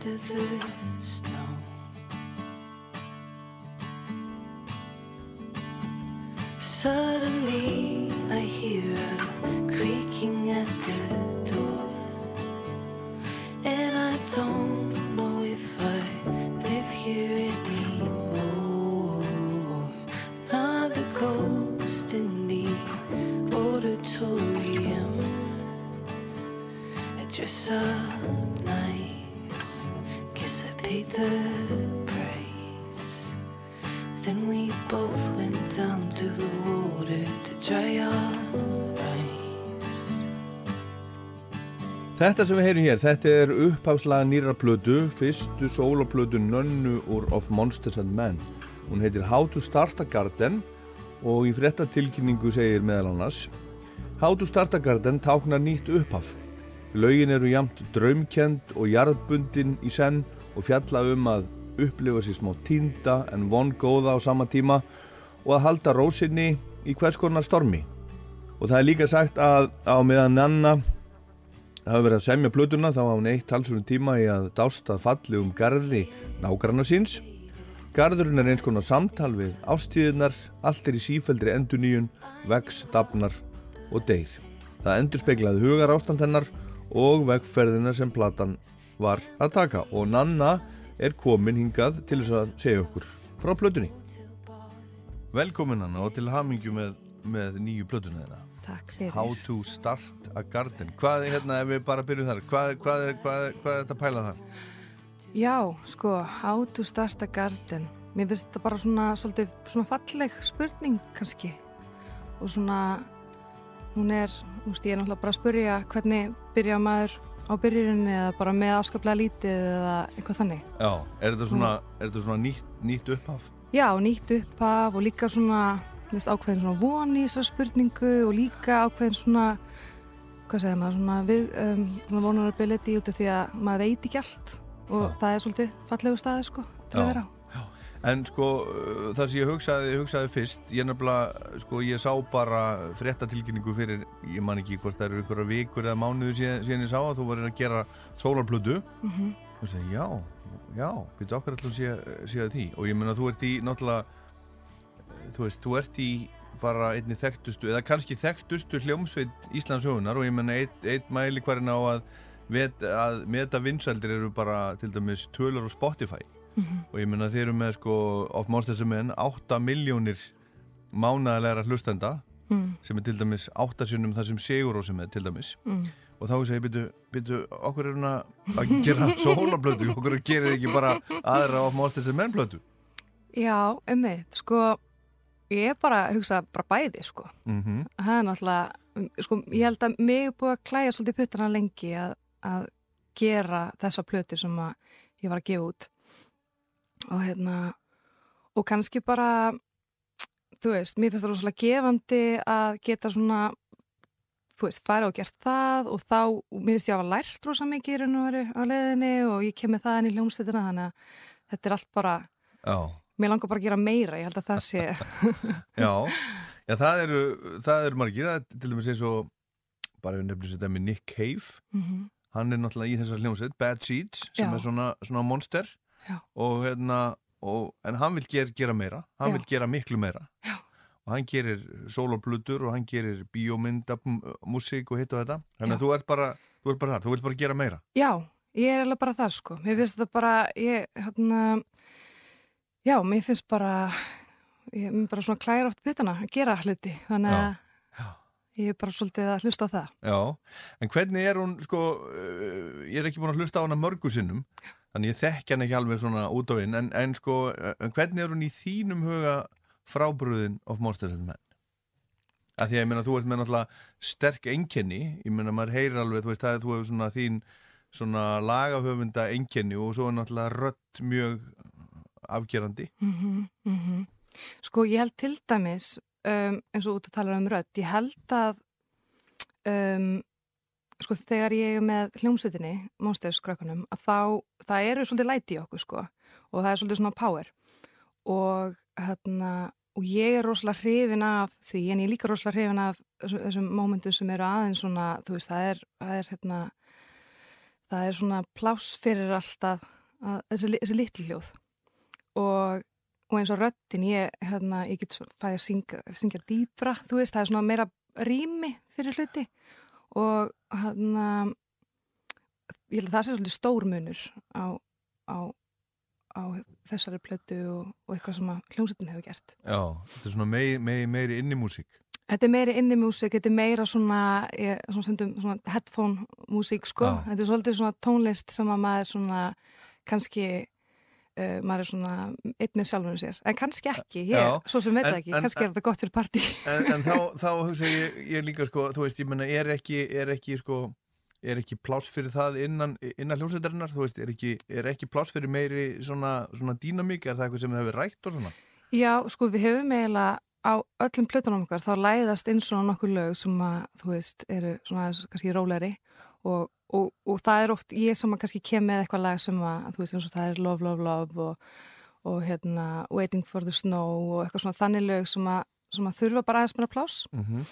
the snow. Suddenly I hear a creaking at the door. And I don't Þetta sem við heyrum hér, þetta er upphafslaga nýra plötu, fyrstu sólaplötu Nönnu úr Of Monsters and Men. Hún heitir How to Start a Garden og í fréttatilkynningu segir meðal annars How to Start a Garden táknar nýtt upphaf. Laugin eru jamt draumkend og jarðbundin í senn og fjalla um að upplifa sér smá týnda en von góða á sama tíma og að halda rósinni í hvers konar stormi. Og það er líka sagt að á meðan Nanna hafa verið að semja plötuna þá hafa hún eitt talsverðum tíma í að dásta falli um garði nágranna síns. Garðurinn er eins konar samtal við ástíðunar, allt er í sífældri enduníun, vex, dafnar og deyr. Það endur speiklaði hugar ástand hennar og vegferðina sem platan var að taka og Nanna er komin hingað til þess að segja okkur frá plötunni. Velkomin Nanna og til hamingju með, með nýju plötuna þeirra. Takk fyrir. How to start a garden. Hvað er hérna ef við bara byrjum þar? Hvað, hvað, er, hvað, er- hvað er þetta að pæla þar? Já, sko, how to start a garden. Mér finnst þetta bara svona, svolítið, svona falleg spurning kannski. Og svona, hún er, þú veist, ég er náttúrulega bara að spurja hvernig byrja maður á byrjurinni eða bara með afskaplega lítið eða eitthvað þannig. Já, er þetta svona, er þetta svona nýtt, nýtt upphaf? Já, nýtt upphaf og líka svona, þú veist, ákveðin svona von í þessar spurningu og líka ákveðin svona, hvað segir maður, svona, við, um, svona vulnerability út af því að maður veit ekki allt og það er svolítið fallegu staði, sko, til að vera á. En sko, uh, það sem ég hugsaði, hugsaði fyrst, ég nefnilega, sko, ég sá bara fréttatilkynningu fyrir, ég man ekki hvort það eru einhverja vikur eða mánuðu síðan, síðan ég sá að þú varir að gera sólarplötu. Mhm. og segi, já, já, býttu okkar alltaf að því? Og ég meina þú ert í náttúrulega, þú veist, þú ert í bara einni þekktustu, eða kannski þekktustu hljómsveit Íslands höfunar og ég meina eitt, eitt mæli hverjum á að, vet, að meta vinsældir eru bara til dæmis tölur á Spotify Mhm. og ég meina þeir eru með sko of Monsters and Men 8 miljónir mánaðalegra hlustenda Mm. sem er til dæmis 8 sinnum það sem Sigur og sem er til dæmis Mm. og þá segi ég byrju, byrju okkur er hún að gera sólablötu okkur gerir ekki bara aðra of Monsters and Men blötu Já, ummitt, sko, ég er bara að hugsa bara bæði, sko. mm Það er náttúrulega, sko, ég held að mig er búið að klæja svolítið puttana lengi að, að gera þessa plötu sem að ég var að gefa út. Og hérna, og kannski bara, þú veist, mér finnst það rosalega gefandi að geta svona, þú veist, fara og gert það og þá, og mér finnst ég að hafa lært rosa mikið í raun og veru á leiðinni og ég kem með það inn í hljómsveitina, þannig að þetta er allt bara, Já, mér langar bara að gera meira, ég held að það sé, já, já það eru það eru margir, er til dæmis eins og bara við nefnum þetta með Nick Cave Mhm. hann er náttúrulega í þessar hljómsveit Bad Seeds sem Já. er svona, svona monster Já. og hérna og, en hann vil ger, gera meira hann Já. vil gera miklu meira Já. og hann gerir sóloplutur og hann gerir bíómyndamúsík og hitt og þetta þannig að þú ert bara, þú ert bara þar, þú vilt bara gera meira Já, ég er alveg bara þar sko. Mér finnst þetta bara, ég, hérna, já, mér finnst bara, ég mér bara svona klæra oft putana að gera hluti. Þannig að ég er bara svolítið að hlusta á það. Já, en hvernig er hún, sko, uh, ég er ekki búin að hlusta á hana mörgu sinnum, þannig ég þekki hann ekki alveg svona út á inn, en, en sko, en hvernig er hún í þínum huga frábröðin of Monsters and Men? Að því að ég meina, þú ert með náttúrulega sterk einkenni, ég meina, maður heyrir alveg, þú veist, það er þú hefur svona þín svona lagahöfunda einkenni og svo er náttúrulega rött mjög afgerandi. Mm -hmm, Sko, ég held til dæmis, um, eins og út að tala um rödd, ég held að, um, sko, þegar ég er með hljómsveitinni, Monsterskrökkunum, að þá, það eru svolítið læti í okkur, sko, og það er svolítið svona power. Og hérna, og ég er rosalega hrifin af því, en ég er líka rosalega hrifin af þessum, mómentum sem eru aðeins svona, þú veist, það er, það er hérna, það er svona pláss fyrir alltaf þessi litli hljóð og, og eins og röddin ég, hérna, ég get svo, fæ að syngja, syngja dýpra, þú veist, það er svona meira rými fyrir hluti og hérna ég held að það sé svolítið stór munur á, á, á þessari plötu og, og eitthvað sem hljómsveitin hefur gert Já, þetta er svona meiri, meiri, meiri inni músík. Þetta er meiri inni músík, þetta er meira svona, ég, svona, stundum, svona headphone músík sko, Já. þetta er svolítið svona tónlist sem að maður svona kannski uh, maður er svona einn með sjálfum sér, en kannski ekki ég, Já. svo sem veit það ekki, en- kannski er þetta gott fyrir partí. En, en þá, þá hugsa ég, ég líka sko, þú veist, ég menna, er ekki, er ekki sko, er ekki pláss fyrir það innan, innan hljómsveitarinnar, þú veist, er ekki, er ekki pláss fyrir meiri svona, svona dýnamík, er það eitthvað sem þið hefur rætt og svona? Já, sko við hefum eiginlega á öllum plötunum okkar, þá læðast inn svona nokkur lög sem að, þú veist, eru svona kannski róleri og, og, og það er oft ég sem að kannski kem með eitthvað lag sem að, þú veist, eins og það er Love, Love, Love og, og hérna Waiting for the Snow og eitthvað svona þannig lög sem að, sem að þurfa bara aðeins meira pláss. Mm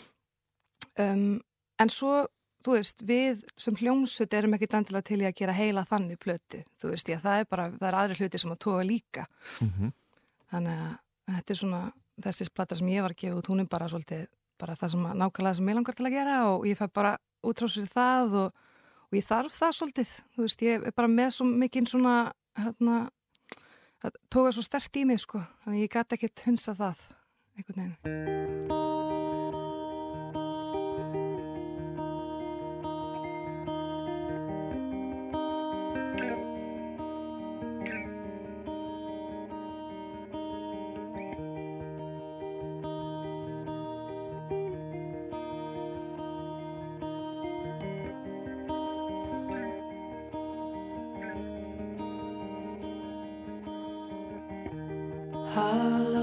um, en svo, þú veist, við sem hljómsut erum ekkit endilega til í að gera heila þannig plötu, þú veist, ég, það er bara það er aðri hluti sem að toga líka. Þannig að þetta er svona þessi plata sem ég var að gefa út, hún er bara svolítið bara það sem að nákvæmlega sem ég langar til að gera og ég fæ bara útráðsir það og, og ég þarf það svolítið þú veist, ég er bara með svo mikinn svona hérna það tóka svo stert í mig sko þannig ég gæti ekkert hunsa það einhvern veginn Hello.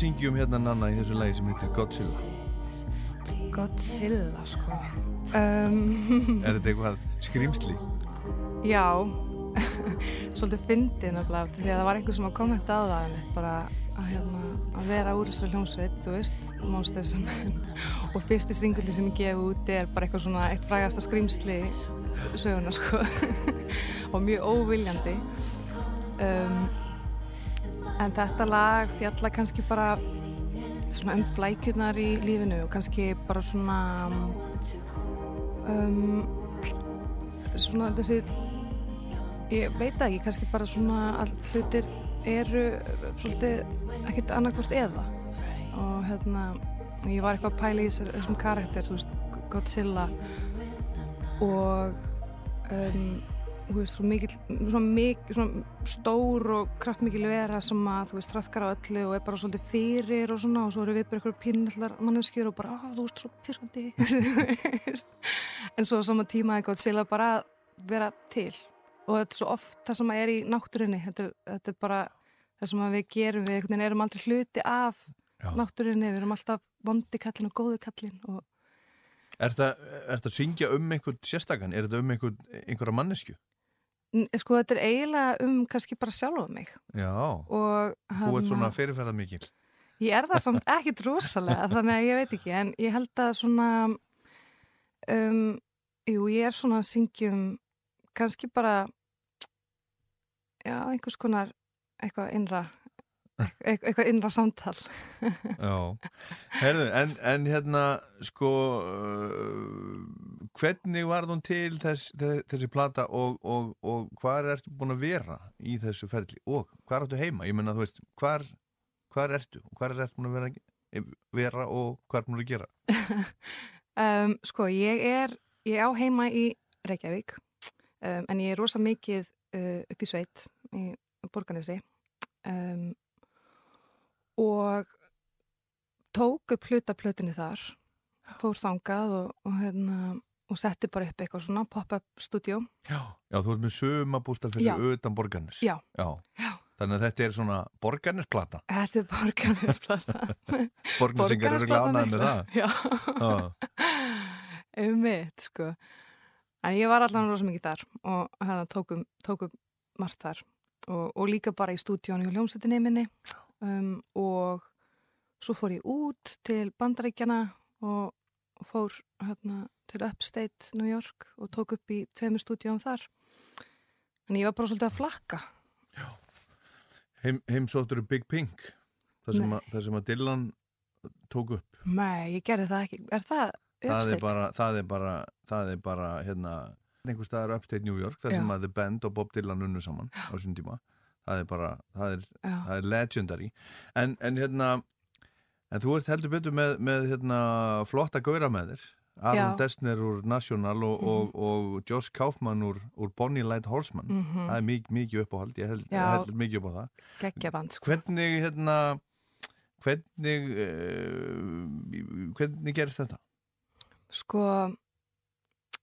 Syngjum hérna Nanna í þessu lagi sem heitir Godzilla? Godzilla sko um, Er þetta eitthvað skrýmsli? Já, svolítið fyndið nefnilega því að það var einhver sem að kommenta á það bara að, hérna, að vera úr þessari hljómsveit, þú veist, Monsters og fyrsti singulli sem ég gef út er bara eitthvað svona eitt frægasta skrýmsli söguna sko og mjög óviljandi um, en þetta lag fjalla kannski bara svona um flækjurnar í lífinu og kannski bara svona um, svona þessi ég veit ekki, kannski bara svona að hlutir eru svolítið ekkert annarkvort eða. Og hérna ég var eitthvað að pæla í þessum karakter veist, Godzilla og um, þú veist, svo mikil svona, mikil, svona stór og kraftmikil vera sem að þú veist, trafkar á öllu og er bara svolítið fyrir og svona og svo eru við bara eitthvað pinnallar manneskjur og bara, að þú veist, svo veist. en svo sama tíma er Godzilla bara að vera til og þetta er svo oft það sem er í náttúrinni þetta er, þetta er bara það sem að við gerum við einhvern veginn erum aldrei hluti af Já. náttúrinni, við erum alltaf vondi kallin og góði kallin og Er þetta að syngja um einhvern sérstakann? Er þetta um einhverja mannesku? Sko þetta er eiginlega um kannski bara sjálfa mig Já, og þú ert hann- svona fyrirferða mikil. Ég er það samt ekkit rosalega þannig að ég veit ekki en ég held að svona um, jú ég er svona að syngjum kannski bara já einhvers konar eitthvað innra eitthvað, eitthvað innra samtal Já, herðu, en, en hérna, sko, uh, hvernig var hún til þess, þess, þessi plata og, og, og hvar ertu búin að vera í þessu ferli og hvar ertu heima? Ég menna, þú veist, hvar ertu? Hvar ertu búin að vera, vera og hvað ertu búin að gera? um, Sko ég er ég á heima í Reykjavík um, en ég er rosa mikið uh, upp í sveit í Borganesi um, og tók upp hluta plötunni þar fór þangað og, og, hérna, og setti bara upp eitthvað svona pop-up stúdjó Já, Já þú ert með sumabústa fyrir Já. utan borgarnes. Já. Já. Þannig að þetta er svona borgarnesplata. Þetta er Borgarnesplata Borgnesingar eru glánaði með það. Já, Já. um mitt sko en ég var allan rosa mikið þar og hérna tókum, tókum margt þar og, og líka bara í stúdíónu og hljómsveitinni minni um, og svo fór ég út til Bandaríkjana og, fór hérna til Upstate New York og tók upp í tveimur stúdíóum þar en ég var bara svolítið að flakka Heim, heimsóttur Big Pink, það sem, að, það sem að Dylan tók upp. Nei, ég gerði það ekki er það það er Upstate? bara, það er bara, það er bara hérna, einhver staðar upstate New York það sem Já. að The Band og Bob Dylan unnu saman á þessum tíma það er bara, það er, það er legendary en, en hérna en þú ert heldur betur með, með hérna, flotta gauðra með þér Aron. Dessner úr National og, og, og Josh Kaufman úr, úr Bonnie Light Horseman Mhm. það er mikið, mikið uppáhald ég held, held mikið upp á það geggjaband sko. hvernig hérna hvernig uh, hvernig gerist þetta? Sko,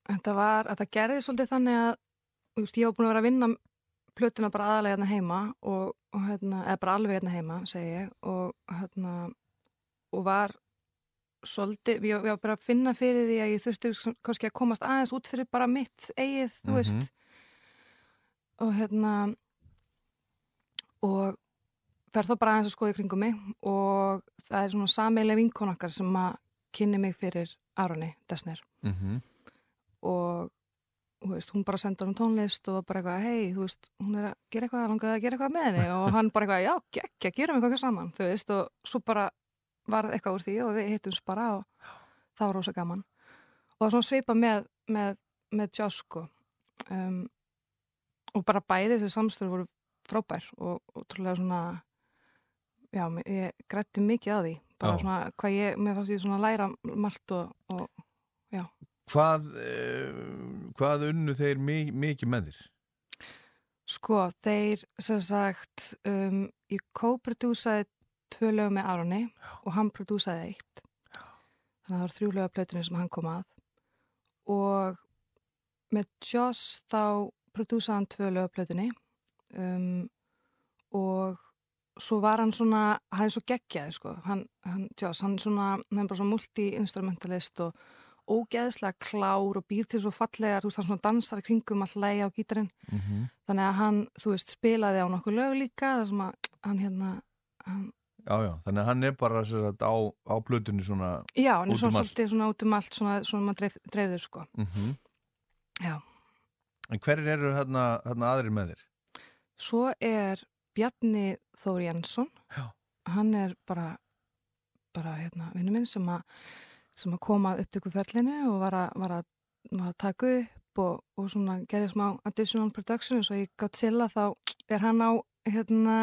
þetta var, þetta gerði svolítið þannig að, veist, ég var búin að vera að vinna plötuna bara aðalega hérna heima og, og hérna, eða bara alveg hérna heima, segi ég, og hérna, og var svolítið, ég, ég var bara að finna fyrir því að ég þurfti kannski að komast aðeins út fyrir bara mitt eigið, þú Mhm. veist, og hérna, og fer þá bara aðeins að skoða í kringum mig og það er svona sameileg vinkon okkar sem að kynni mig fyrir Aroni Desner Mm -hmm. og þú veist, hún bara sendur hún tónlist og bara eitthvað, hei, þú veist, hún er að gera eitthvað, langaði að gera eitthvað með henni. Og hann bara eitthvað, já, geggja, gerum eitthvað saman, þú veist, og svo bara var eitthvað úr því og við hittumst bara og það var rosa gaman. Og það var svona svipa með, með, með Josh, sko. Um, og bara bæði þessi samstöru voru frábær og, og trúlega svona já, ég grætti mikið að því. Bara Já. svona, hvað ég, mér fannst ég svona læra margt og, og já Hvað, uh, hvað unnu þeir mi mikið með þér? Sko, þeir sem sagt um, ég co-prodúsaði tvö lög með Aroni og hann prodúsaði eitt. Þannig að það var þrjú lög af plötunni sem hann kom að. Og með Joss þá prodúsaði hann tvö lög af plötunni um, og svo var hann svona, hann er svo geggjaði sko, hann, hann Joss, hann er svona hann er bara svona multi-instrumentalist og ógeðslega klár og býr til svo fallegar, þú veist, hann svona dansar kringum all lægi á gítarinn Mhm. þannig að hann, þú veist, spilaði á nokkuð lög líka þar sem að hann hérna hann Já, já, þannig að hann er bara sagt, á, á plötunni svona Já, hann er út svona um svolítið svona út um allt svona, svona maður dreif, dreifður sko Mhm. Já. En hverjir eru hérna, hérna aðrir með þér? Svo er Bjarni Þór Jensson Já. hann er bara bara hérna vinnu minn sem að sem að koma að upptökuferlinu og var að, var að, var að taka upp og, og svona gerði smá additional production og í Godzilla þá er hann á hérna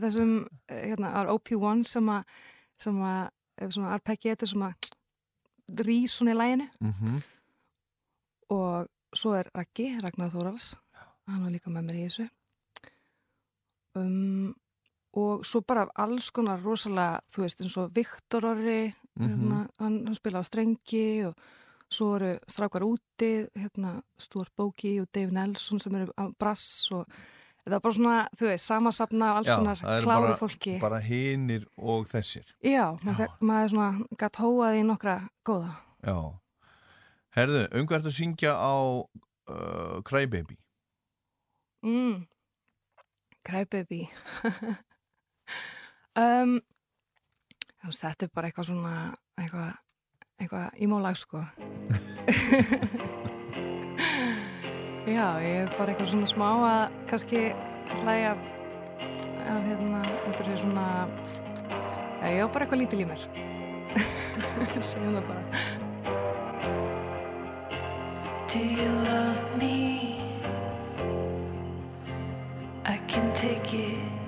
þessum hérna á OP1 sem að sem að svona arpeggi sem að rís svona í læginu Mhm. og svo er Raggi, Ragnar Þórals hann var líka með mér í þessu. Um, og svo bara alls konar rosalega, þú veist, eins og Viktor Orri, Mhm. hérna, hann, hann spila á strengi og svo eru strákar úti, hérna Stuart Bóki og Dave Nelson sem eru á brass og þetta er bara svona, þú veist, samasapna af alls konar það eru bara, fólki bara hinir og þessir. Já, maður, fekk- maður er svona gætt hóað í nokkra góða Já. Herðu, um hvert að syngja á uh, Crybaby? Mm. Crybaby um, veist, Þetta er bara eitthvað svona eitthvað, eitthvað ímólag sko Já, ég er bara eitthvað svona smá að kannski hlæja af, af hérna einhverju svona já, ég var bara eitthvað lítil í mér segjum það bara Do you love me? I can take it.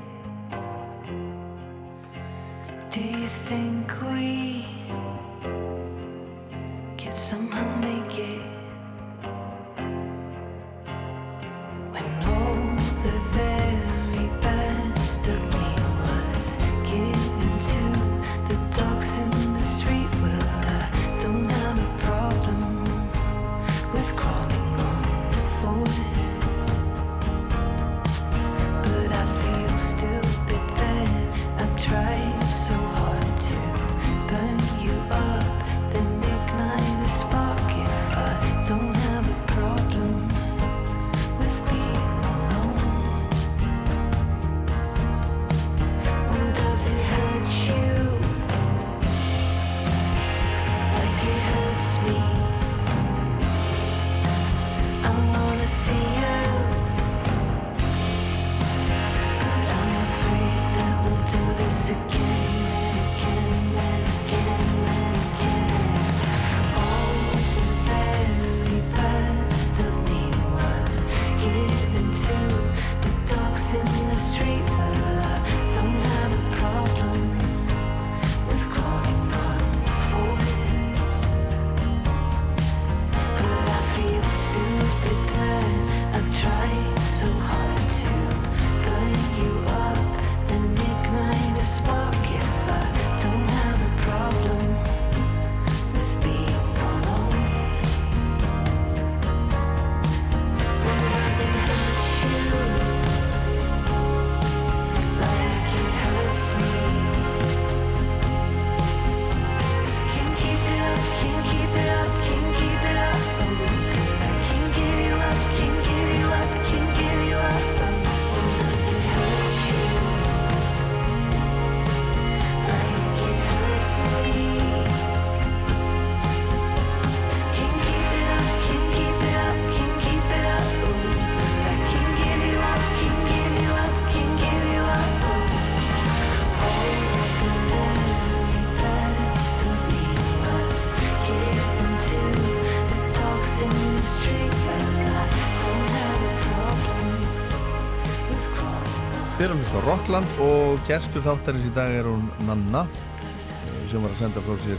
Rockland og gestur þáttarins í dag er hún Nanna eh, sem var að senda frá sér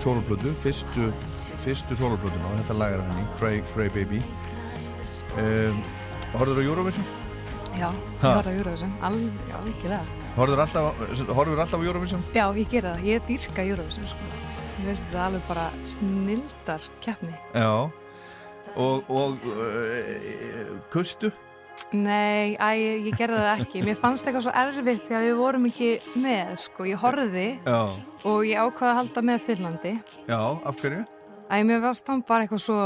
soloplötu, fyrstu fyrstu soloplötuna og þetta lag er henni Cray, Cray Baby um, Horður á Eurovision? Já, ég að júra þessu alveg, algjörlega á- horfir alltaf á Eurovision? Já, ég gera það, ég dýrka Eurovision sko. Ég veist þetta alveg bara snildar keppni. Já og, og uh, kustu? Nei, æ, ég, gerði það ekki. Mér fannst eitthvað svo erfitt þegar við vorum ekki með, sko. Ég horfði Já, og ég ákvaði að halda með Finnlandi. já, af hverju? Æ, mér fannst það bara eitthvað svo,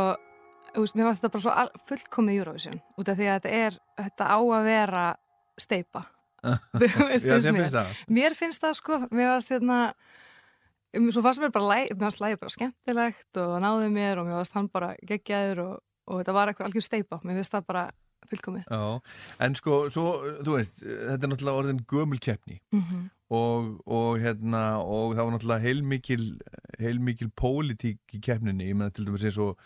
mér fannst þetta bara svo fullkomið Eurovision. Út af því að þetta er, þetta á að vera steipa. Þú veist, mér. finnst það? Mér finnst það sko, mér varst hérna um, svo fannst mér bara læg, mér varst lægi bara skemmtilegt og náði mér og mér varst hann bara geggjaður og, og þetta var eitthvað algjör steipa, mér finnst það bara fullkomið. Já, en sko, svo, þú veist, þetta er náttúrulega orðin gömul keppni Mhm. og, og hérna, og það var náttúrulega heilmikil, heilmikil pólitík í keppninni, ég menna til dæmis eins og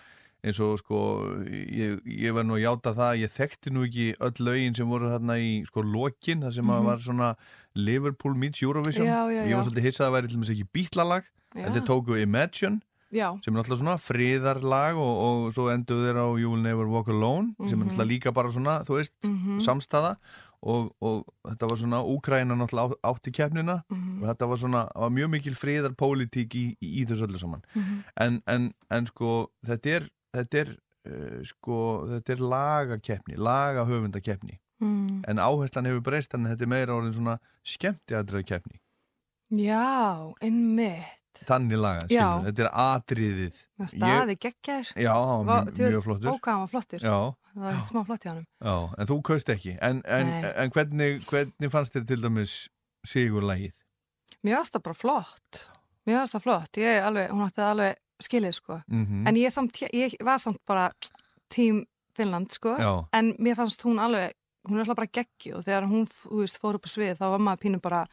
eins og sko, ég, ég var nú að játa það, ég þekkti nú ekki öll lögin sem voru þarna í sko lokin, það sem Mhm. var svona Liverpool meets Eurovision, Já, já, ég var já. svolítið hissað að það væri til dæmis ekki bítlalag, Já. þetta tóku Imagine Já, sem er náttúrulega svona friðarlag og, og svo endur þeir á You Will Never Walk Alone sem er Mhm. náttúrulega líka bara svona, þú veist, Mhm. samstaða og, og þetta var svona Úkræna náttúrulega á- átti keppnina Mhm. og þetta var svona, var mjög mikil friðarpólitík í, í, í þessu öllu saman Mhm. en, en, en sko þetta er, þetta er uh, sko, þetta er lagakeppni lagahöfundakeppni Mm. en áherslan hefur breyst en þetta er meira orðin svona skemmtiatriða keppni já, einmitt. Þannig laga, skilur, þetta er atriðið staði geggjaður. Já, var mjög- flottur. Ó, hvað hann var flottur. Já. Það var eitt smá flott hjá hann. Já, en þú kaust ekki en, en, en hvernig, hvernig fannst þér til dæmis sigurlægið? Mér varst það bara flott. Mér varst það flott. Ég alveg, hún átti það alveg skilið, sko. Mhm. En ég, samt, ég var samt bara tím Finnland, sko. Já. En mér fannst hún alveg, hún er alltaf bara geggju og þegar hún, þú veist, fór upp á svið þá var maður pínu bara,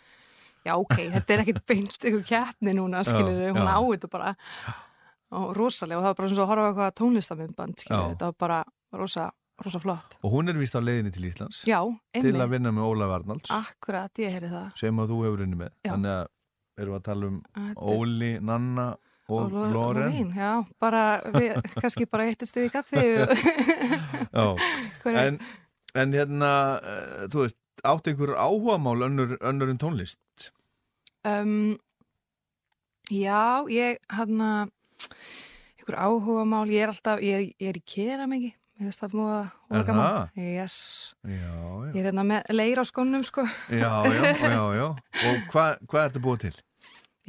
já, ok, þetta er ekkit beint eitthvað keppni núna, skilur Já, hún á þetta bara. Og rosalega, og það var bara og að horfa á eitthvað tónlistamindband, skilur Já. þetta var bara rosa, rosa flott. Og hún er vist á leiðinni til Íslands Já, til einmitt. að vinna með Ólaf Arnalds Akkurat, ég heyri það. sem að þú hefur unni með Já. þannig að erum við að tala um Þetta Óli, Nanna og Lorín, já, bara, við, kannski bara eittur stuð í kaffi en, en hérna uh, þú veist, áttu einhver áhugamál önnur, önnur en tónlist um, Já, ég hann að ykkur áhuga mál, ég er alltaf ég er, ég er í kera mikið ég veist það múið að gaman það? yes. Já, já, ég er hérna með leir á skónum sko já, já, já, já. og hvað hva ertu búið til?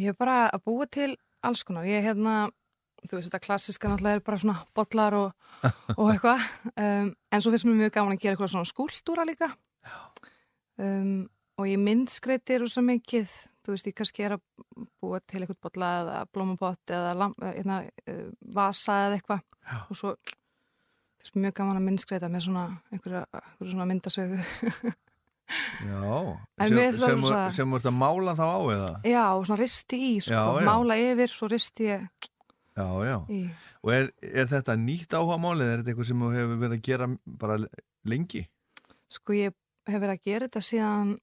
ég er bara að búa til alls konar ég er hérna, þú veist þetta klassiska náttúrulega er bara svona bollar og, og eitthvað um, en svo finnst mér mjög gaman að gera eitthvað svona skúltúra líka um, og ég myndskreitir og svo mikið, þú veist ég kannski er að búa til eitthvað bolla eða blómabott eða eða, uh, vasa eða eitthvað og svo mér mjög gaman að myndskreita með svona einhverja, einhverja svona myndasögu Já, sem, sem voru að mála þá á eða? já, og svona risti í sko, Já, já. mála yfir, svo risti ég Já, já. í Og er, er þetta nýtt áhugamál eða er þetta eitthvað sem þú hefur verið að gera bara lengi? Sko ég hef verið að gera þetta síðan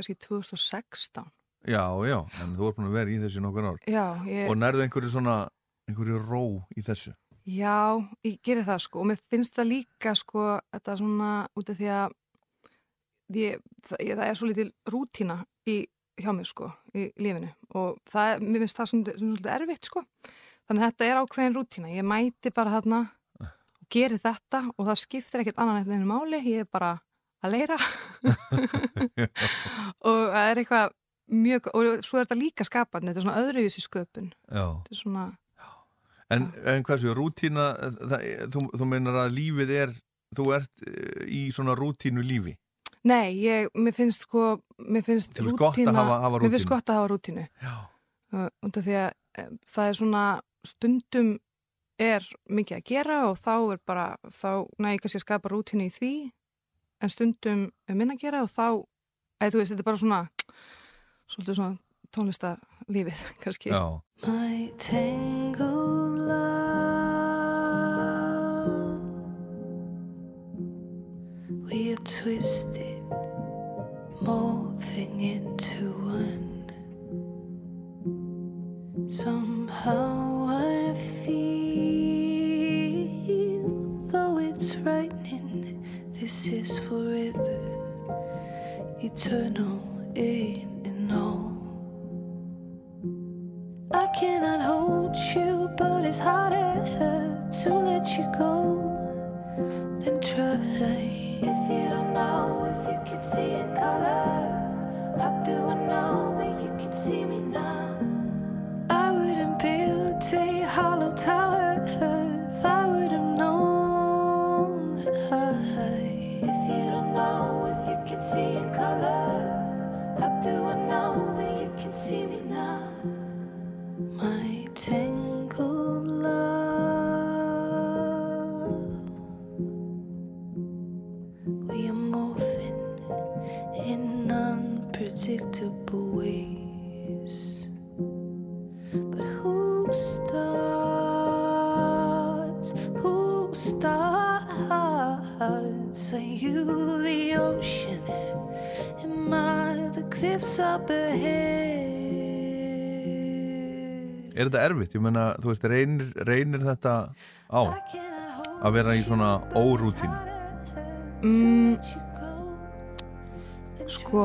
kannski 2016. Já, já, en þú ert búin að vera í þessu nokkur ár. Já, ég, Og nærðu einhverju svona, einhverju ró í þessu? já, ég gerir það sko og mér finnst það líka sko þetta svona út af því að ég, það, ég, það er svo litil rútína í, hjá mér sko í lífinu og það, mér finnst það svona, svona svolítið erfitt sko. Þannig að þetta er ákveðin rútína. Ég mæti bara þarna og geri þetta og það skiptir ekkert annan eftir einu máli. Ég er bara að leira og það er eitthvað mjög, og svo er þetta líka skapandi, þetta er svona öðruvísi sköpun. Svona, En, en svo, rútína, það, þú, þú meinar að lífið er, þú ert eh, í svona rútínu lífi? nei, ég, mér finnst sko, mér finnst að hafa- hafa Mér finnst gott að hafa rútínu. Já. Uh, því að uh, það er svona, stundum er mikið að gera og þá er bara, þá næg kannski að skapa rútínu í því, en stundum er minna að gera og þá, eða þú veist, þetta er bara svona, svolítið svona tónlistarlífið, kannski. Já. My tangled love, we are twisted, morphing into one. Somehow I this is forever, eternal in and all. I cannot hold you, but it's harder to let you go than try. If you don't know if you can see in colors, up ahead? Er þetta erfitt? Ég meina, þú veist, reynir, reynir þetta á að vera í svona órútínu? Mm, sko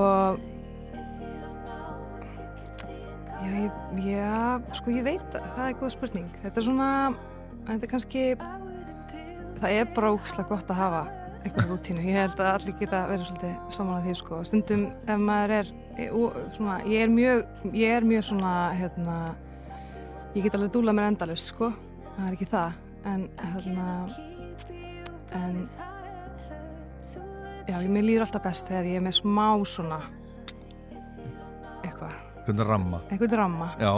já, ég, já, sko ég veit það, er góð spurning þetta er svona, þetta er kannski það er bara ógislega gott að hafa einhverju rútínu, ég held að allir geta verið svolítið saman að því sko, stundum ef maður er og svona, ég er mjög ég er mjög svona, hérna ég get alveg dúlað mér endalust sko það er ekki það, en hérna en Já, ég mér líður alltaf best þegar ég er með smá svona eitthvað, Hvernig ramma? einhvern ramma. Já,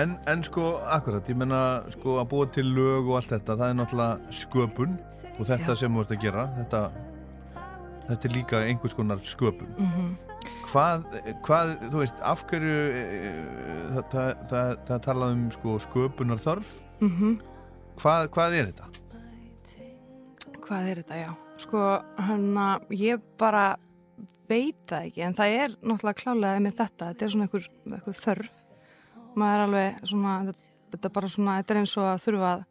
en, en sko, akkurat, ég menna sko að búa til lög og allt þetta, það er náttúrulega sköpun og þetta Já. sem þú ert að gera, þetta, þetta er líka einhvers konar sköpun. Mhm. Hvað, hvað, þú veist, af hverju, e, það, það, það, það talað um sko sköpunar þörf, Mhm. hvað, hvað er þetta? Hvað er þetta, já? Sko, hann að ég bara veit það ekki, en það er náttúrulega klálega með þetta, þetta er svona einhver, einhver þörf. Maður er alveg svona, þetta, er bara svona, þetta er eins og að þurfa að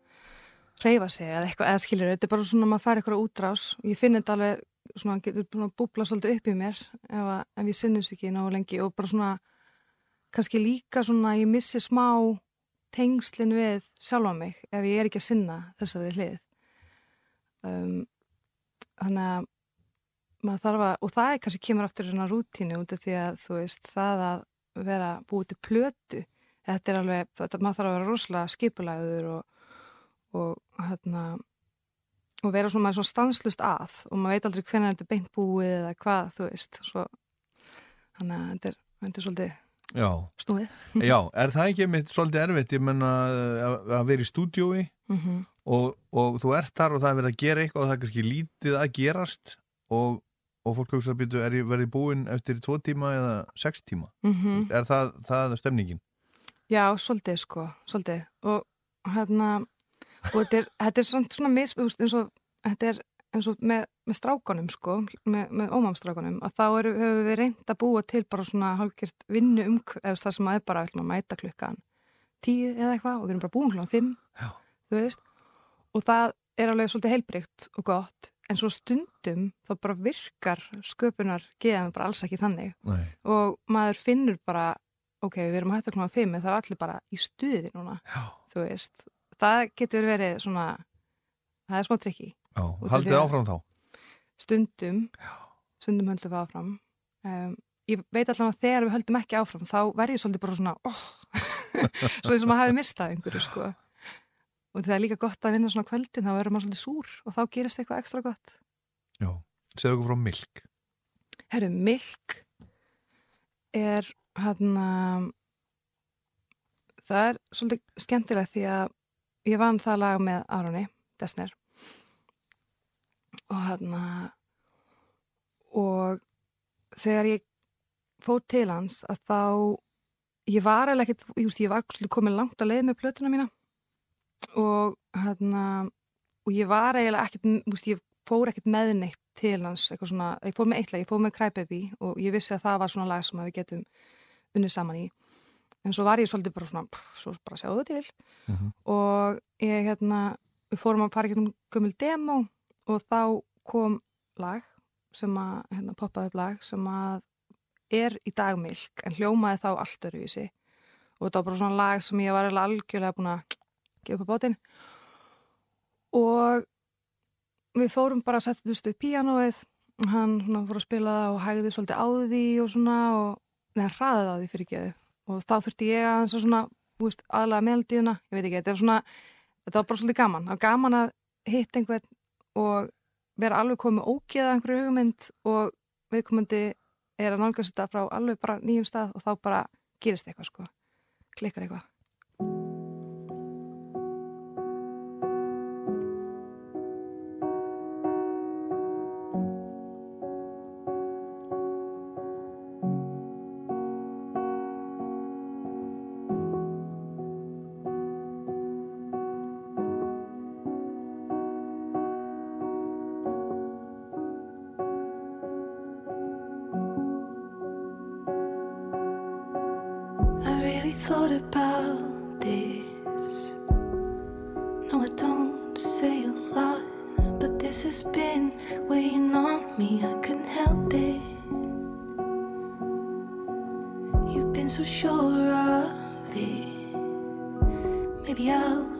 reyfa sig eða eitthvað, eða skilur, þetta er bara svona að maður fær eitthvað útrás. Ég finn þetta alveg svona, getur búin að búbla svolítið upp í mér ef, að, ef ég sinnus ekki ná lengi og bara svona, kannski líka svona, ég missi smá tengslin við sjálfa mig ef ég er ekki að sinna þessari hlið. Um, þannig að maður þarf að, og það er kannski kemur aftur hérna rútínu út af því að þú veist það að vera búið til plötu þetta er alveg, þetta, maður þarf að vera rosalega skipulagður og, og hérna og vera svona, svona stanslust að og maður veit aldrei hvernig þetta er beint búið eða hvað, þú veist svo, þannig að þetta er, þetta er svolítið Já. snúið Já, er það ekki mitt svolítið erfitt, ég menna að, að vera í stúdiói Mhm. og, og þú ert þar og það er verið að gera eitthvað og það er kannski lítið að gerast og, og fólk hugsa að byrju, er ég verið búinn eftir tvo tíma eða sex tíma? Mhm. Er það, það stemningin? Já, svolítið sko, svolítið og hérna og þetta er, þetta er svona misbúst eins og þetta er eins og með, með strákanum sko, með, með ómamstrákanum að þá eru, höfum við reynd að búa til bara svona hálfgjört vinnu um eða það sem að er bara, ætlum að mæta klukkan tíu eða eitthvað og við erum bara búin klukkan fimm Já. þú veist og það er alveg svolítið heilbrygt og gott en svo stundum þá bara virkar sköpunar geðan bara alls ekki þannig Nei. og maður finnur bara ok, við erum að hætta klukkan fimm en það er allir bara í stuði núna Já. þú veist, það getur verið svona það er smá trikki Já, haldið að- áfram þá? stundum stundum höldum við áfram. Um, ég veit allan að þegar við höldum ekki áfram þá verð ég svolítið bara svona oh. svo eins og maður hafi mistað einhverju sko. Og það er líka gott að vinna svona kvöldin þá verður maður svolítið súr og þá gerist eitthvað ekstra gott. Já, segðu okkur frá milk. Herru, Milk er hérna það er svolítið skemmtilegt því að ég vann það lag með Aroni Desner og hérna og þegar ég fór til hans að þá ég var eða ekkert, ég, var komin langt að leið með plötuna mína. Og hérna og ég var eiginlega ekkert, ég fór ekkert með neitt til hans, svona, ég fór með eitt lag, ég fór með Crybaby og ég vissi að það var svona lag sem við getum unnið saman í en svo var ég svolítið bara svona, pff, svo bara sjáðu til. Mhm. og ég hérna, við fórum að fara ekki um gömul demo og þá kom lag sem að, hérna, poppaði upp lag sem að er í dagmilk en hljómaði þá allt öruvísi og þetta var bara svona lag sem ég var algjörlega búin að gefa upp á bátinn. Og við fórum bara að setja upp píanóið. Og hann svona, fór að spila það og hægði svolítið á því og svona og neða hraðið á því fyrir geðu og þá þurfti ég að hans að svona þú veist, aðlaga meldíuna, ég veit ekki, þetta var svona þetta var bara svolítið gaman, það var gaman að hitta einhvern og vera alveg komið ógeða einhverju hugmynd og viðkomandi er að nálgast þetta frá alveg bara nýjum stað og þá bara gerist eitthvað sko. Klikkar eitthvað. Thought about this. No, I don't say a lot, but this has been weighing on me. I couldn't help it. You've been so sure of it. Maybe I'll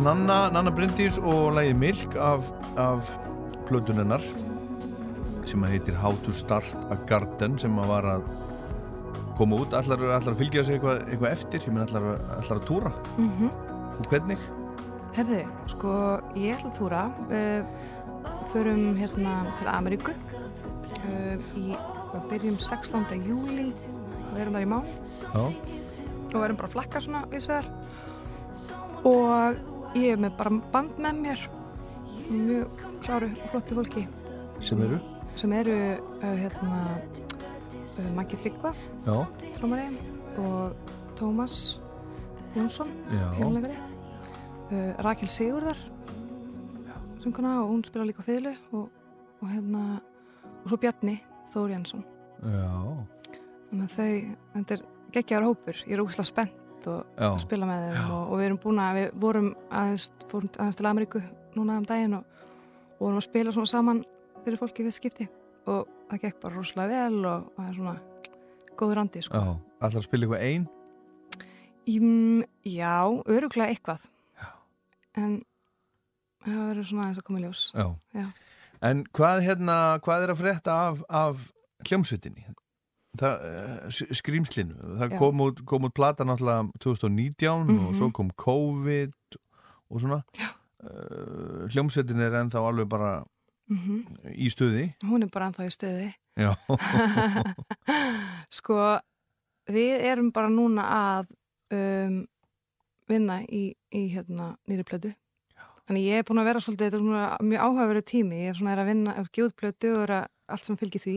er Nanna, Nanna Bryndís og lægi Milk af, af plötunennar sem heitir How to Start a Garden sem að var að koma út. Allar, allar að fylgja sig eitthvað, eitthvað eftir? Ég menn allar, allar að túra? Mm og hvernig? Herði, sko, ég ætla að túra. Uh, förum hérna til Ameríku. Uh, í, við byrjum 16. júli og erum þar í mánu Já, og erum bara að flakka svona við svegar og ég er með bara band með mér. Mjög kláru og flottu fólki. Sem eru? sem eru uh, hérna uh, Maggi Tryggva trómari og Tómas Jónsson Já. pínuleikari uh, Rakel Sigurðar sönguna og hún spila líka fiðlu og, og hérna og svo Bjarni Þór Jensson. Já, þannig að þau, þetta er geggjaður hópur. Ég er ógæslega spennt og Já. spila með þeim og, og við erum búin að við vorum aðeins, fórum aðeins til Ameríku núna um daginn og, og vorum að spila svona saman fyrir fólki við skipti og það gekk bara rosalega vel og, og það er svona góður andi sko. að spila eitthvað ein Ím, já, öruglega eitthvað já. en það verður svona aðeins að koma í ljós Já. Já. En hvað, hérna, hvað er að frétta af, af hljómsveitinni? Eh, skrýmslinu, það Já. kom út, kom út plata náttúrulega 2019 og Mhm. svo kom COVID og svona. Uh, hljómsveitin er ennþá alveg bara Mhm. í stuði. Hún er bara ennþá í stöði Já, sko við erum bara núna að um, vinna í, í hérna nýri plötu. Þannig ég er búin að vera svolítið þetta er svona mjög áhugaveru tími. Ég er svona er að vinna, að gefa út plötu og er allt sem fylgir því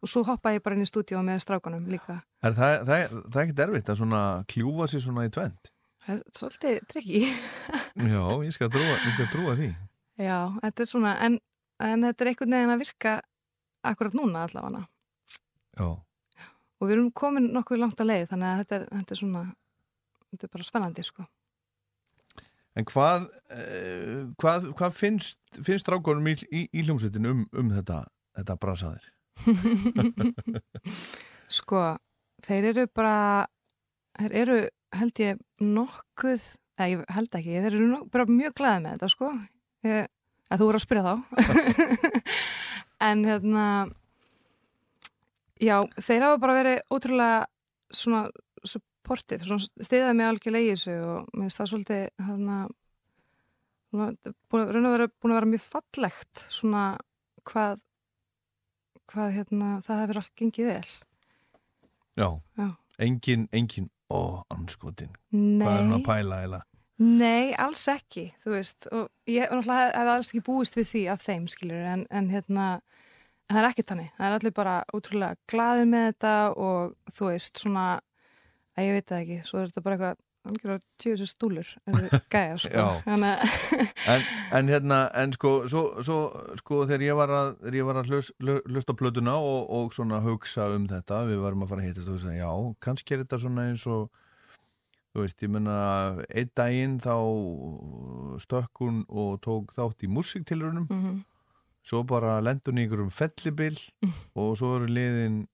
og svo hoppa ég bara inn í stúdíu með strákanum líka. Er það, það, það er ekkert erfitt að svona kljúfa sér svona í tvend svolítið trikki Já, ég skal trúa, því. Já, þetta er svona en, en þetta er einhvern veginn að virka akkurat núna allavega. Já, og við erum komin nokkuð langt að leið þannig að þetta er, þetta er svona þetta er bara spennandi sko. En hvað, uh, hvað, hvað finnst, finnst drákonum í, í, í hljómsveitin um, um þetta, þetta brasaðir? Sko, þeir eru bara, þeir eru held ég nokkuð, eða ég held ekki, þeir eru nok, bara mjög glæði með þetta sko, ég, að þú voru að spyrja þá. en hérna, já, þeir hafa bara verið ótrúlega svona supportive, svona stiðað mig algjörlega í þessu og mér finnst það svolítið hérna, búin, að- vera, vera mjög fallegt svona hvað, hvað hérna, það hefur allt gengið vel. Já, Já. engin, engin, ó, anskotin, hvað er hann að pæla eða? Nei, alls ekki, þú veist, og ég náttúrulega hef alls ekki búist við því af þeim, skilur, en, en hérna, en það er ekki tannig, það er allir bara ótrúlega glaðir með þetta og þú veist, svona, að ég veit það ekki, svo er þetta bara eitthvað, algjörlega tjóðsir stúlur, gæjar, sko, að, En, en hérna, en sko, svo, svo, sko þegar ég var að, ég var að hlust, hlusta á plötuna og, og svona hugsa um þetta, við varum að fara að hittast og hugsa, já, kannski er þetta svona eins og, þú veist, ég menna, einn daginn þá stökk hún og tók þátt í músiktilrunum, Mhm. svo bara lendur hún í einhverjum fellibil og svo eru liðin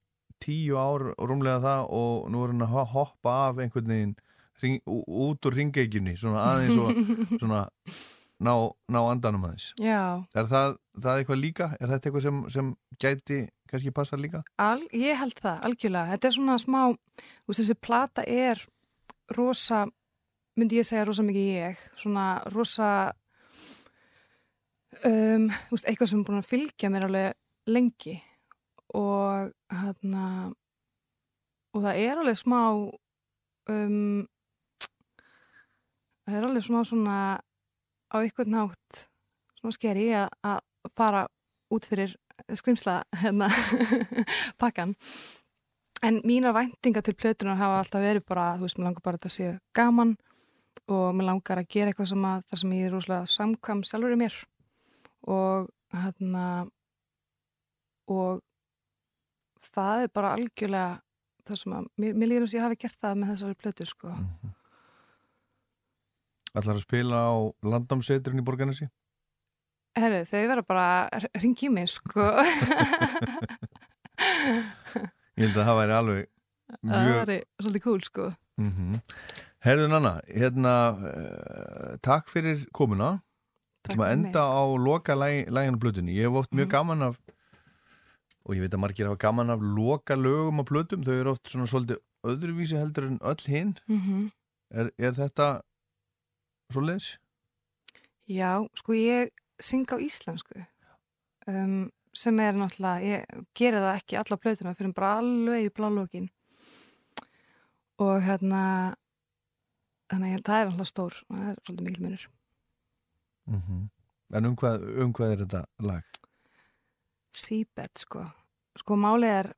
tíu ár og rúmlega það og nú er hún að ho- hoppa af einhvern veginn ring, út úr ringeikinni, svona aðeins og svona ná, ná andanum aðeins. já, Er það, það eitthvað líka? Er þetta eitthvað sem, sem gæti kannski passa líka? al, ég held það, algjörlega, þetta er svona smá, þú veist, þessi plata er rosa, myndi ég segja rosa mikið ég, svona rosa, um, veist, eitthvað sem er búin að fylgja mér alveg lengi og hérna, og það er alveg smá, um, það er alveg smá svona á einhvern nátt svona skeri að, að fara út fyrir skrimsla hérna pakkan en mínar væntingar til plötunar hafa alltaf verið bara, þú veist, mér langar bara að þetta sé gaman og mér langar að gera eitthvað sem að þar sem ég er rosalega samkvam sjálfur í mér. Og hérna og það er bara algjörlega það sem að, mér, mér líður að ég hafi gert það með þessari plötu, sko Ætlar að spila á landnámseiturinn í Borgarnesi? Herru, þau verða bara að ringi mig, sko Ég held að það væri alveg það mjög... væri svolítið cool, sko Mm -hmm. Herðu Nanna, hérna, uh, takk fyrir komuna. Takk Takk að fyrir enda á loka læg, læginu plötunni. Ég hef oft mjög Mhm. gaman af, og ég veit að margir hafa gaman af loka lögum á plötum. Þau eru oft svona svolítið öðruvísi heldur en öll hinn. mm Er, er þetta svoleiðis? Já, sko ég syng á íslensku um, sem er náttúrulega, ég gera það ekki alla plötuna fyrir bara alveg í blálókin og hérna þannig að það er náttúrulega stór og það er svolítið mikil munur Mm -hmm. En um hvað, um hvað er þetta lag? Seabed sko sko málið er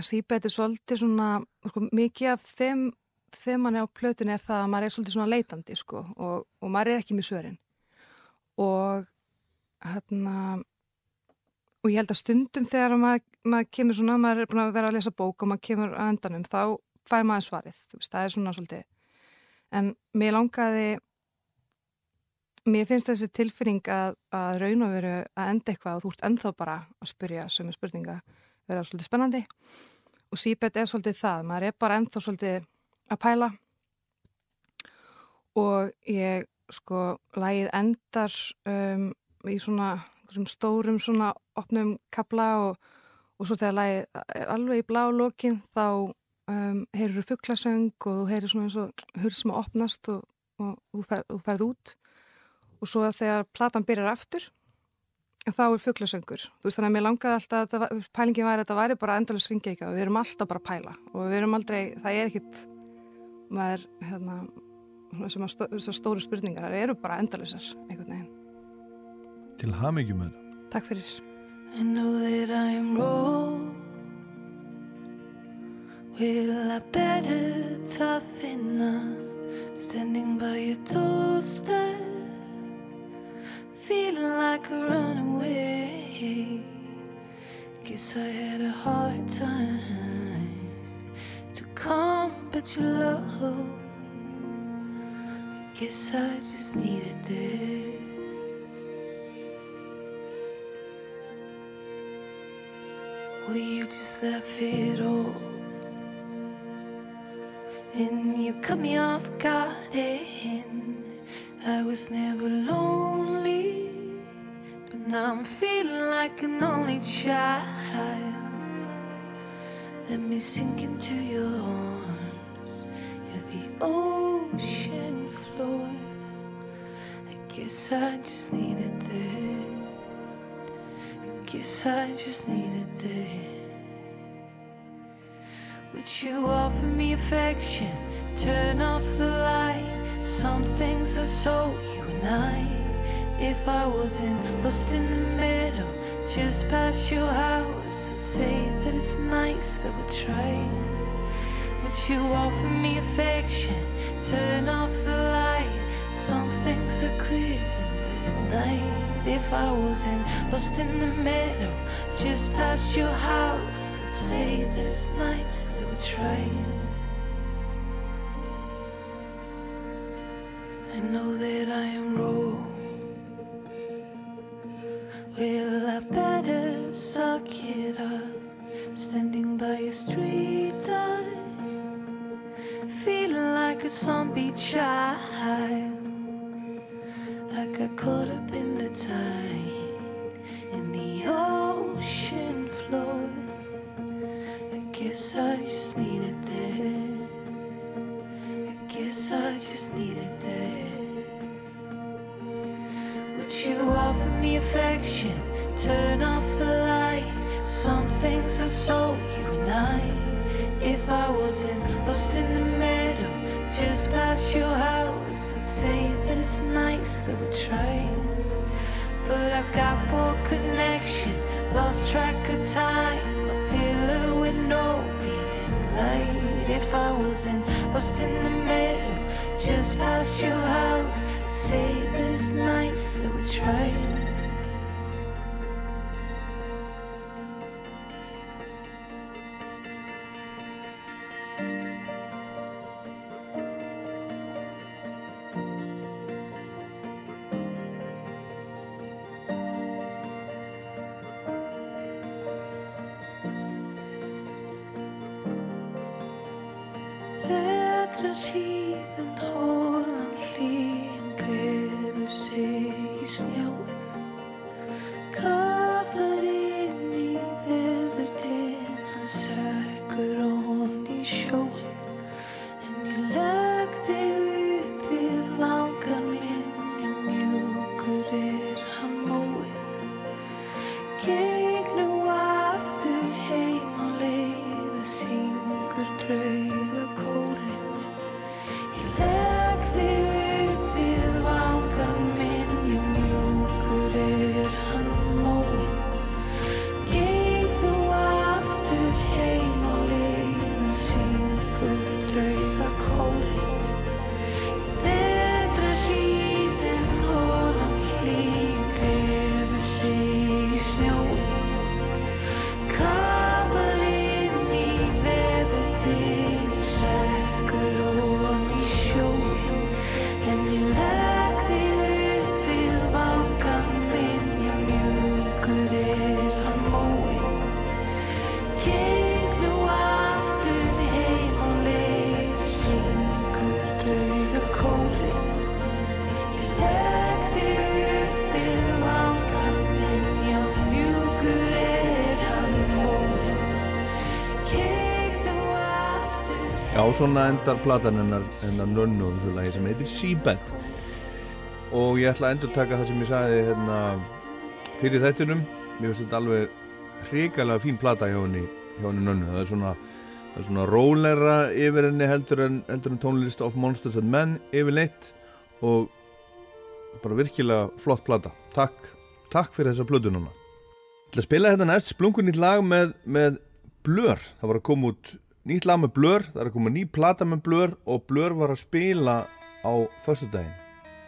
Seabed er svolítið svona sko, mikið af þeim þegar mann er á plötunni er það að maður er svolítið svona leitandi sko og, og maður er ekki með svörin. Og hérna og ég held að stundum þegar maður, maður kemur svona, maður er búin að vera að lesa bók og maður kemur að endanum, þá fær maður svarið, þú veist, það er svona svolítið. En mér langaði mér finnst þessi tilfinning að, að raun og veru að enda eitthvað og þú ert ennþá bara að spyrja sömu spurninga, vera svolítið spennandi. Og síbet er svolítið það maður er bara ennþá svolítið að pæla. Og ég sko lægið endar um, í svona stórum svona opnum kapla og, og svo þegar lægið er alveg í blá lokin þá um, heyrur fugglasöng og þú heyrir svona eins og að opnast og, og þú, fer, þú ferð út. Og svo þegar platan byrjar aftur þá er fugglasöngur þú veist þannig að mér langaði alltaf að pælingin væri að þetta væri bara endalus ringið og við erum alltaf bara að pæla. Og við erum aldrei, það er ekkit maður hérna sem að stó, þessar stóru spurningar eru bara endalusar einhvern veginn Til hamingjum með þetta. Takk fyrir I know that I am wrong. Well, I better toughen up, standing by your doorstep, feeling like a runaway. Guess I had a hard time to come, but your love guess I just needed this. Will you just laugh it off? And you cut me off guard and I was never lonely But now I'm feeling like an only child Let me sink into your arms the ocean floor I guess I just needed that I guess I just needed that would you offer me affection? Turn off the light. Some things are so you and I. If I wasn't lost in the middle, just past your house, I'd say that it's nice that we're trying. Would you offer me affection? Turn off the light. Some things are clear in the night. If I wasn't lost in the middle, just past your house, I'd say that it's nice that we're trying. I know that I am wrong. Já, svona endar platan hennar, hennar nönnu og þessu lagi sem heitir Seabed. Og ég ætla að endur taka það sem ég sagði hérna fyrir þettunum mér finnst þetta alveg hrikalega fín plata hjá henni, hjá henni nönnu. Það er svona, það er svona rólera yfir henni heldur en, heldur en tónlist of Monsters and Men yfirleitt. Og bara virkilega flott plata. Takk, takk fyrir þessa plötu núna. Ég ætla að spila þetta næst splunkunýtt lag með, með Blur. Það var að koma út nýtt lag með Blur það er að koma ný plata með Blur og Blur var að spila á föstudaginn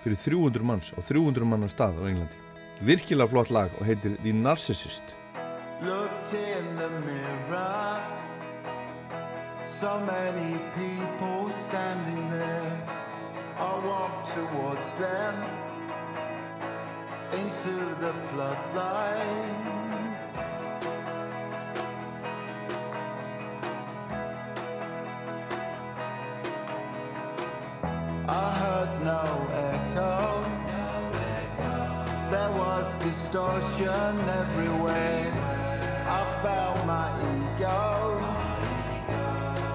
fyrir 300 manns á 300 mann stað á Englandi virkilega flott lag og heitir The Narcissist Looked in the mirror. So many people standing there. I walk towards them into the floodlight. I heard no echo. There was distortion everywhere. I felt my ego.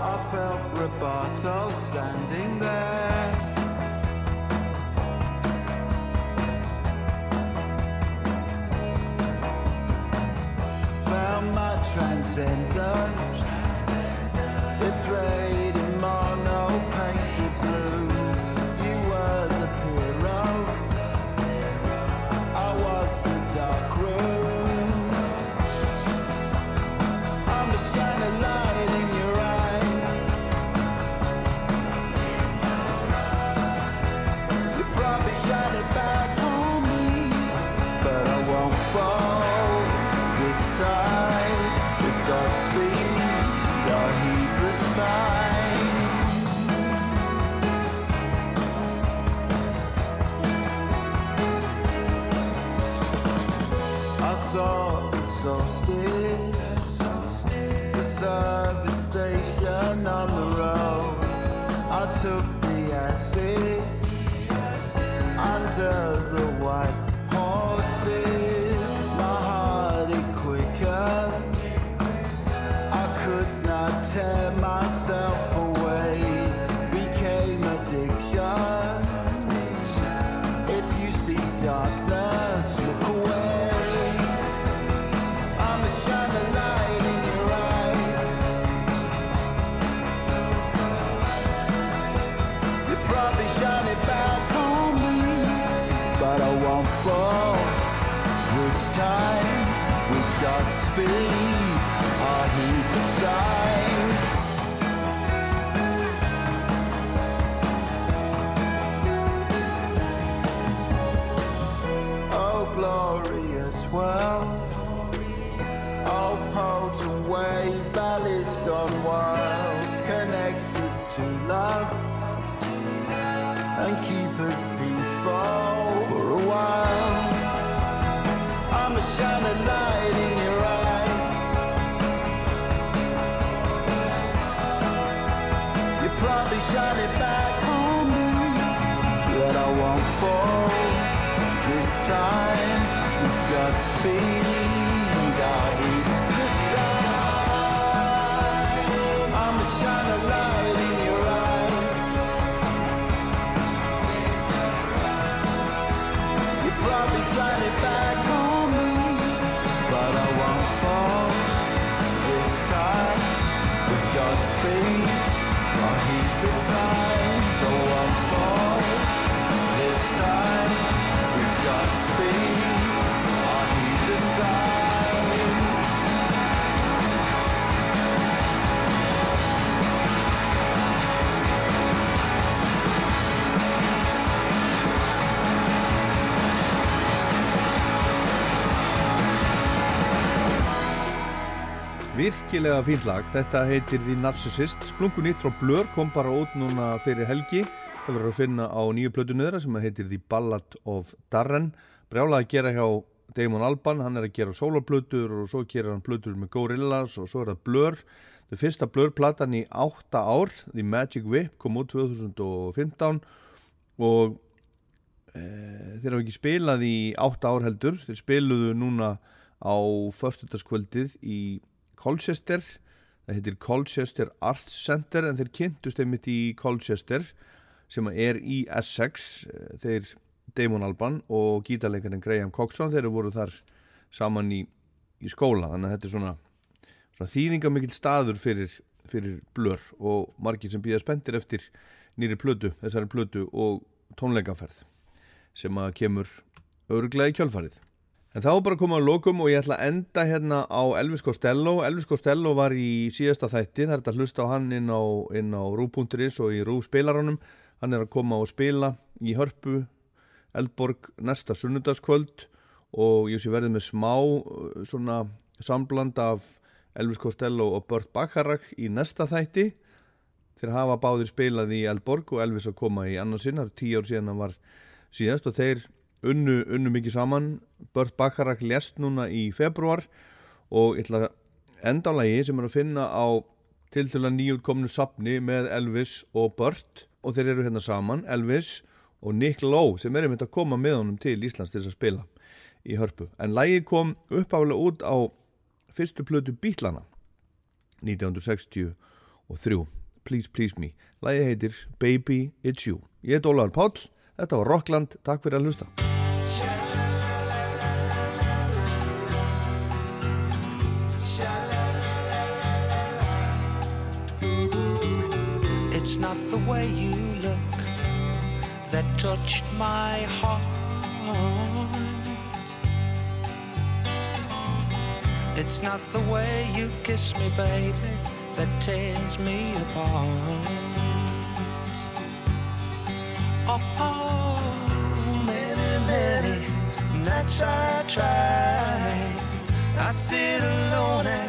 I felt Roberto standing there. Found my transcendence. It played took the acid under the white horses. My heart it quicker. I could not tear fall this time. With Godspeed, I heed the signs. Oh, glorious world. Virkilega fínt lag, þetta heitir The Narcissist, splungu nýtt frá Blur, kom bara út núna fyrir helgi, það verður að finna á nýju plötunni þeirra sem heitir The Ballad of Darren, brjálað að gera hjá Damon Alban, hann er að gera soloplötur og svo gerir hann plötur með Gorillaz og svo er það Blur, það fyrsta Blur-platan í átta ár, The Magic Whip, kom út 2015 og e, þeir hafa ekki spilað í átta ár heldur, þeir spiluðu núna á förstutaskvöldið í Colchester. Það heitir Colchester Arts Center en þeir kynntust einmitt í Colchester sem er í Essex. Þeir Damon Alban og gítarleikarinn Graham Coxon þeir voru þar saman í, í skóla. Þannig að þetta er svona, svona þýðingamikil staður fyrir, fyrir blör og margir sem býða spendir eftir nýri plötu, þessari plötu og tónleikaferð sem að kemur örglega í kjölfarið En þá bara komum við að lokum og ég ætla að enda hérna á Elvis Costello. Elvis Costello var í síðasta þætti, það er þetta að hlusta á hann inn á, á Rú.is og í Rú spilaranum. Hann er að koma og spila í Hörpu, Eldborg næsta sunnudagskvöld og ég sé verði með smá uh, svona sambland af Elvis Costello og Burt Bacharach í næsta þætti. þeir hafa báðir spilað í Elborg og Elvis að koma í annarsinnar, tíu ár síðan hann var síðast og þeir unnu, unnu mikið saman. Bört Bacharach lest núna í februar og ég ætla að enda á lagi sem er að finna á til til að nýjútkomnu sapni með Elvis og Bört og þeir eru hérna saman, Elvis og Nick Lowe sem er einmitt að koma með honum til Íslands til þess að spila í hörpu. En lagi kom uppálega út á fyrstu plötu Bítlana 1963 Please Please Me. Lagi heitir Baby It's You. Ég heit Ólaður Páll, þetta var Rockland. Takk fyrir að hlusta that touched my heart. It's not the way you kiss me, baby, that tears me apart. Oh, oh many, many nights I try. I sit alone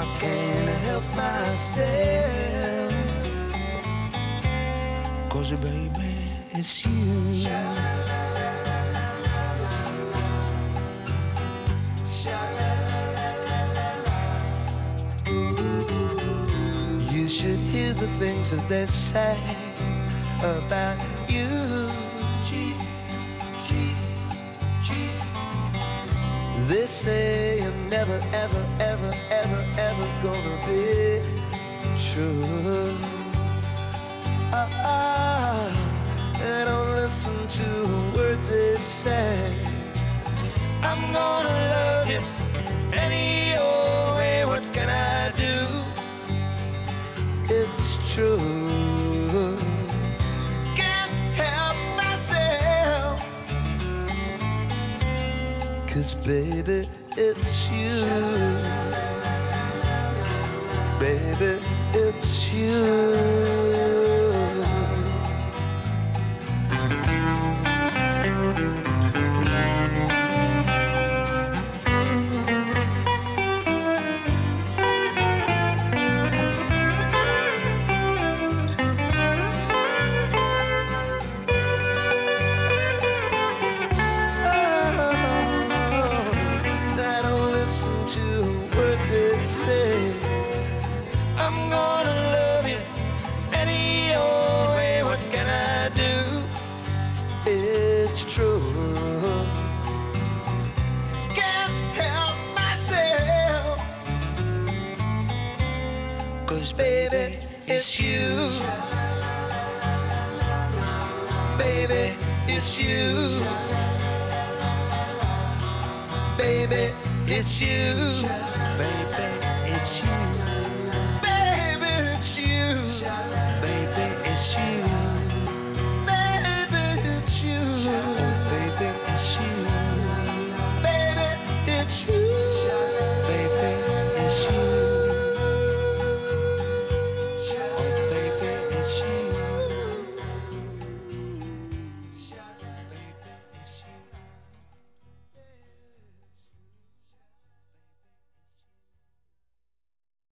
I can't help myself. Cause baby, it's you. You should hear the things that they say about you. They say you never, ever, ever gonna be true. Ah, ah, and don't listen to a word they say. I'm gonna love you any old way. What can I do? It's true. Can't help myself. Cause baby, it's you. You.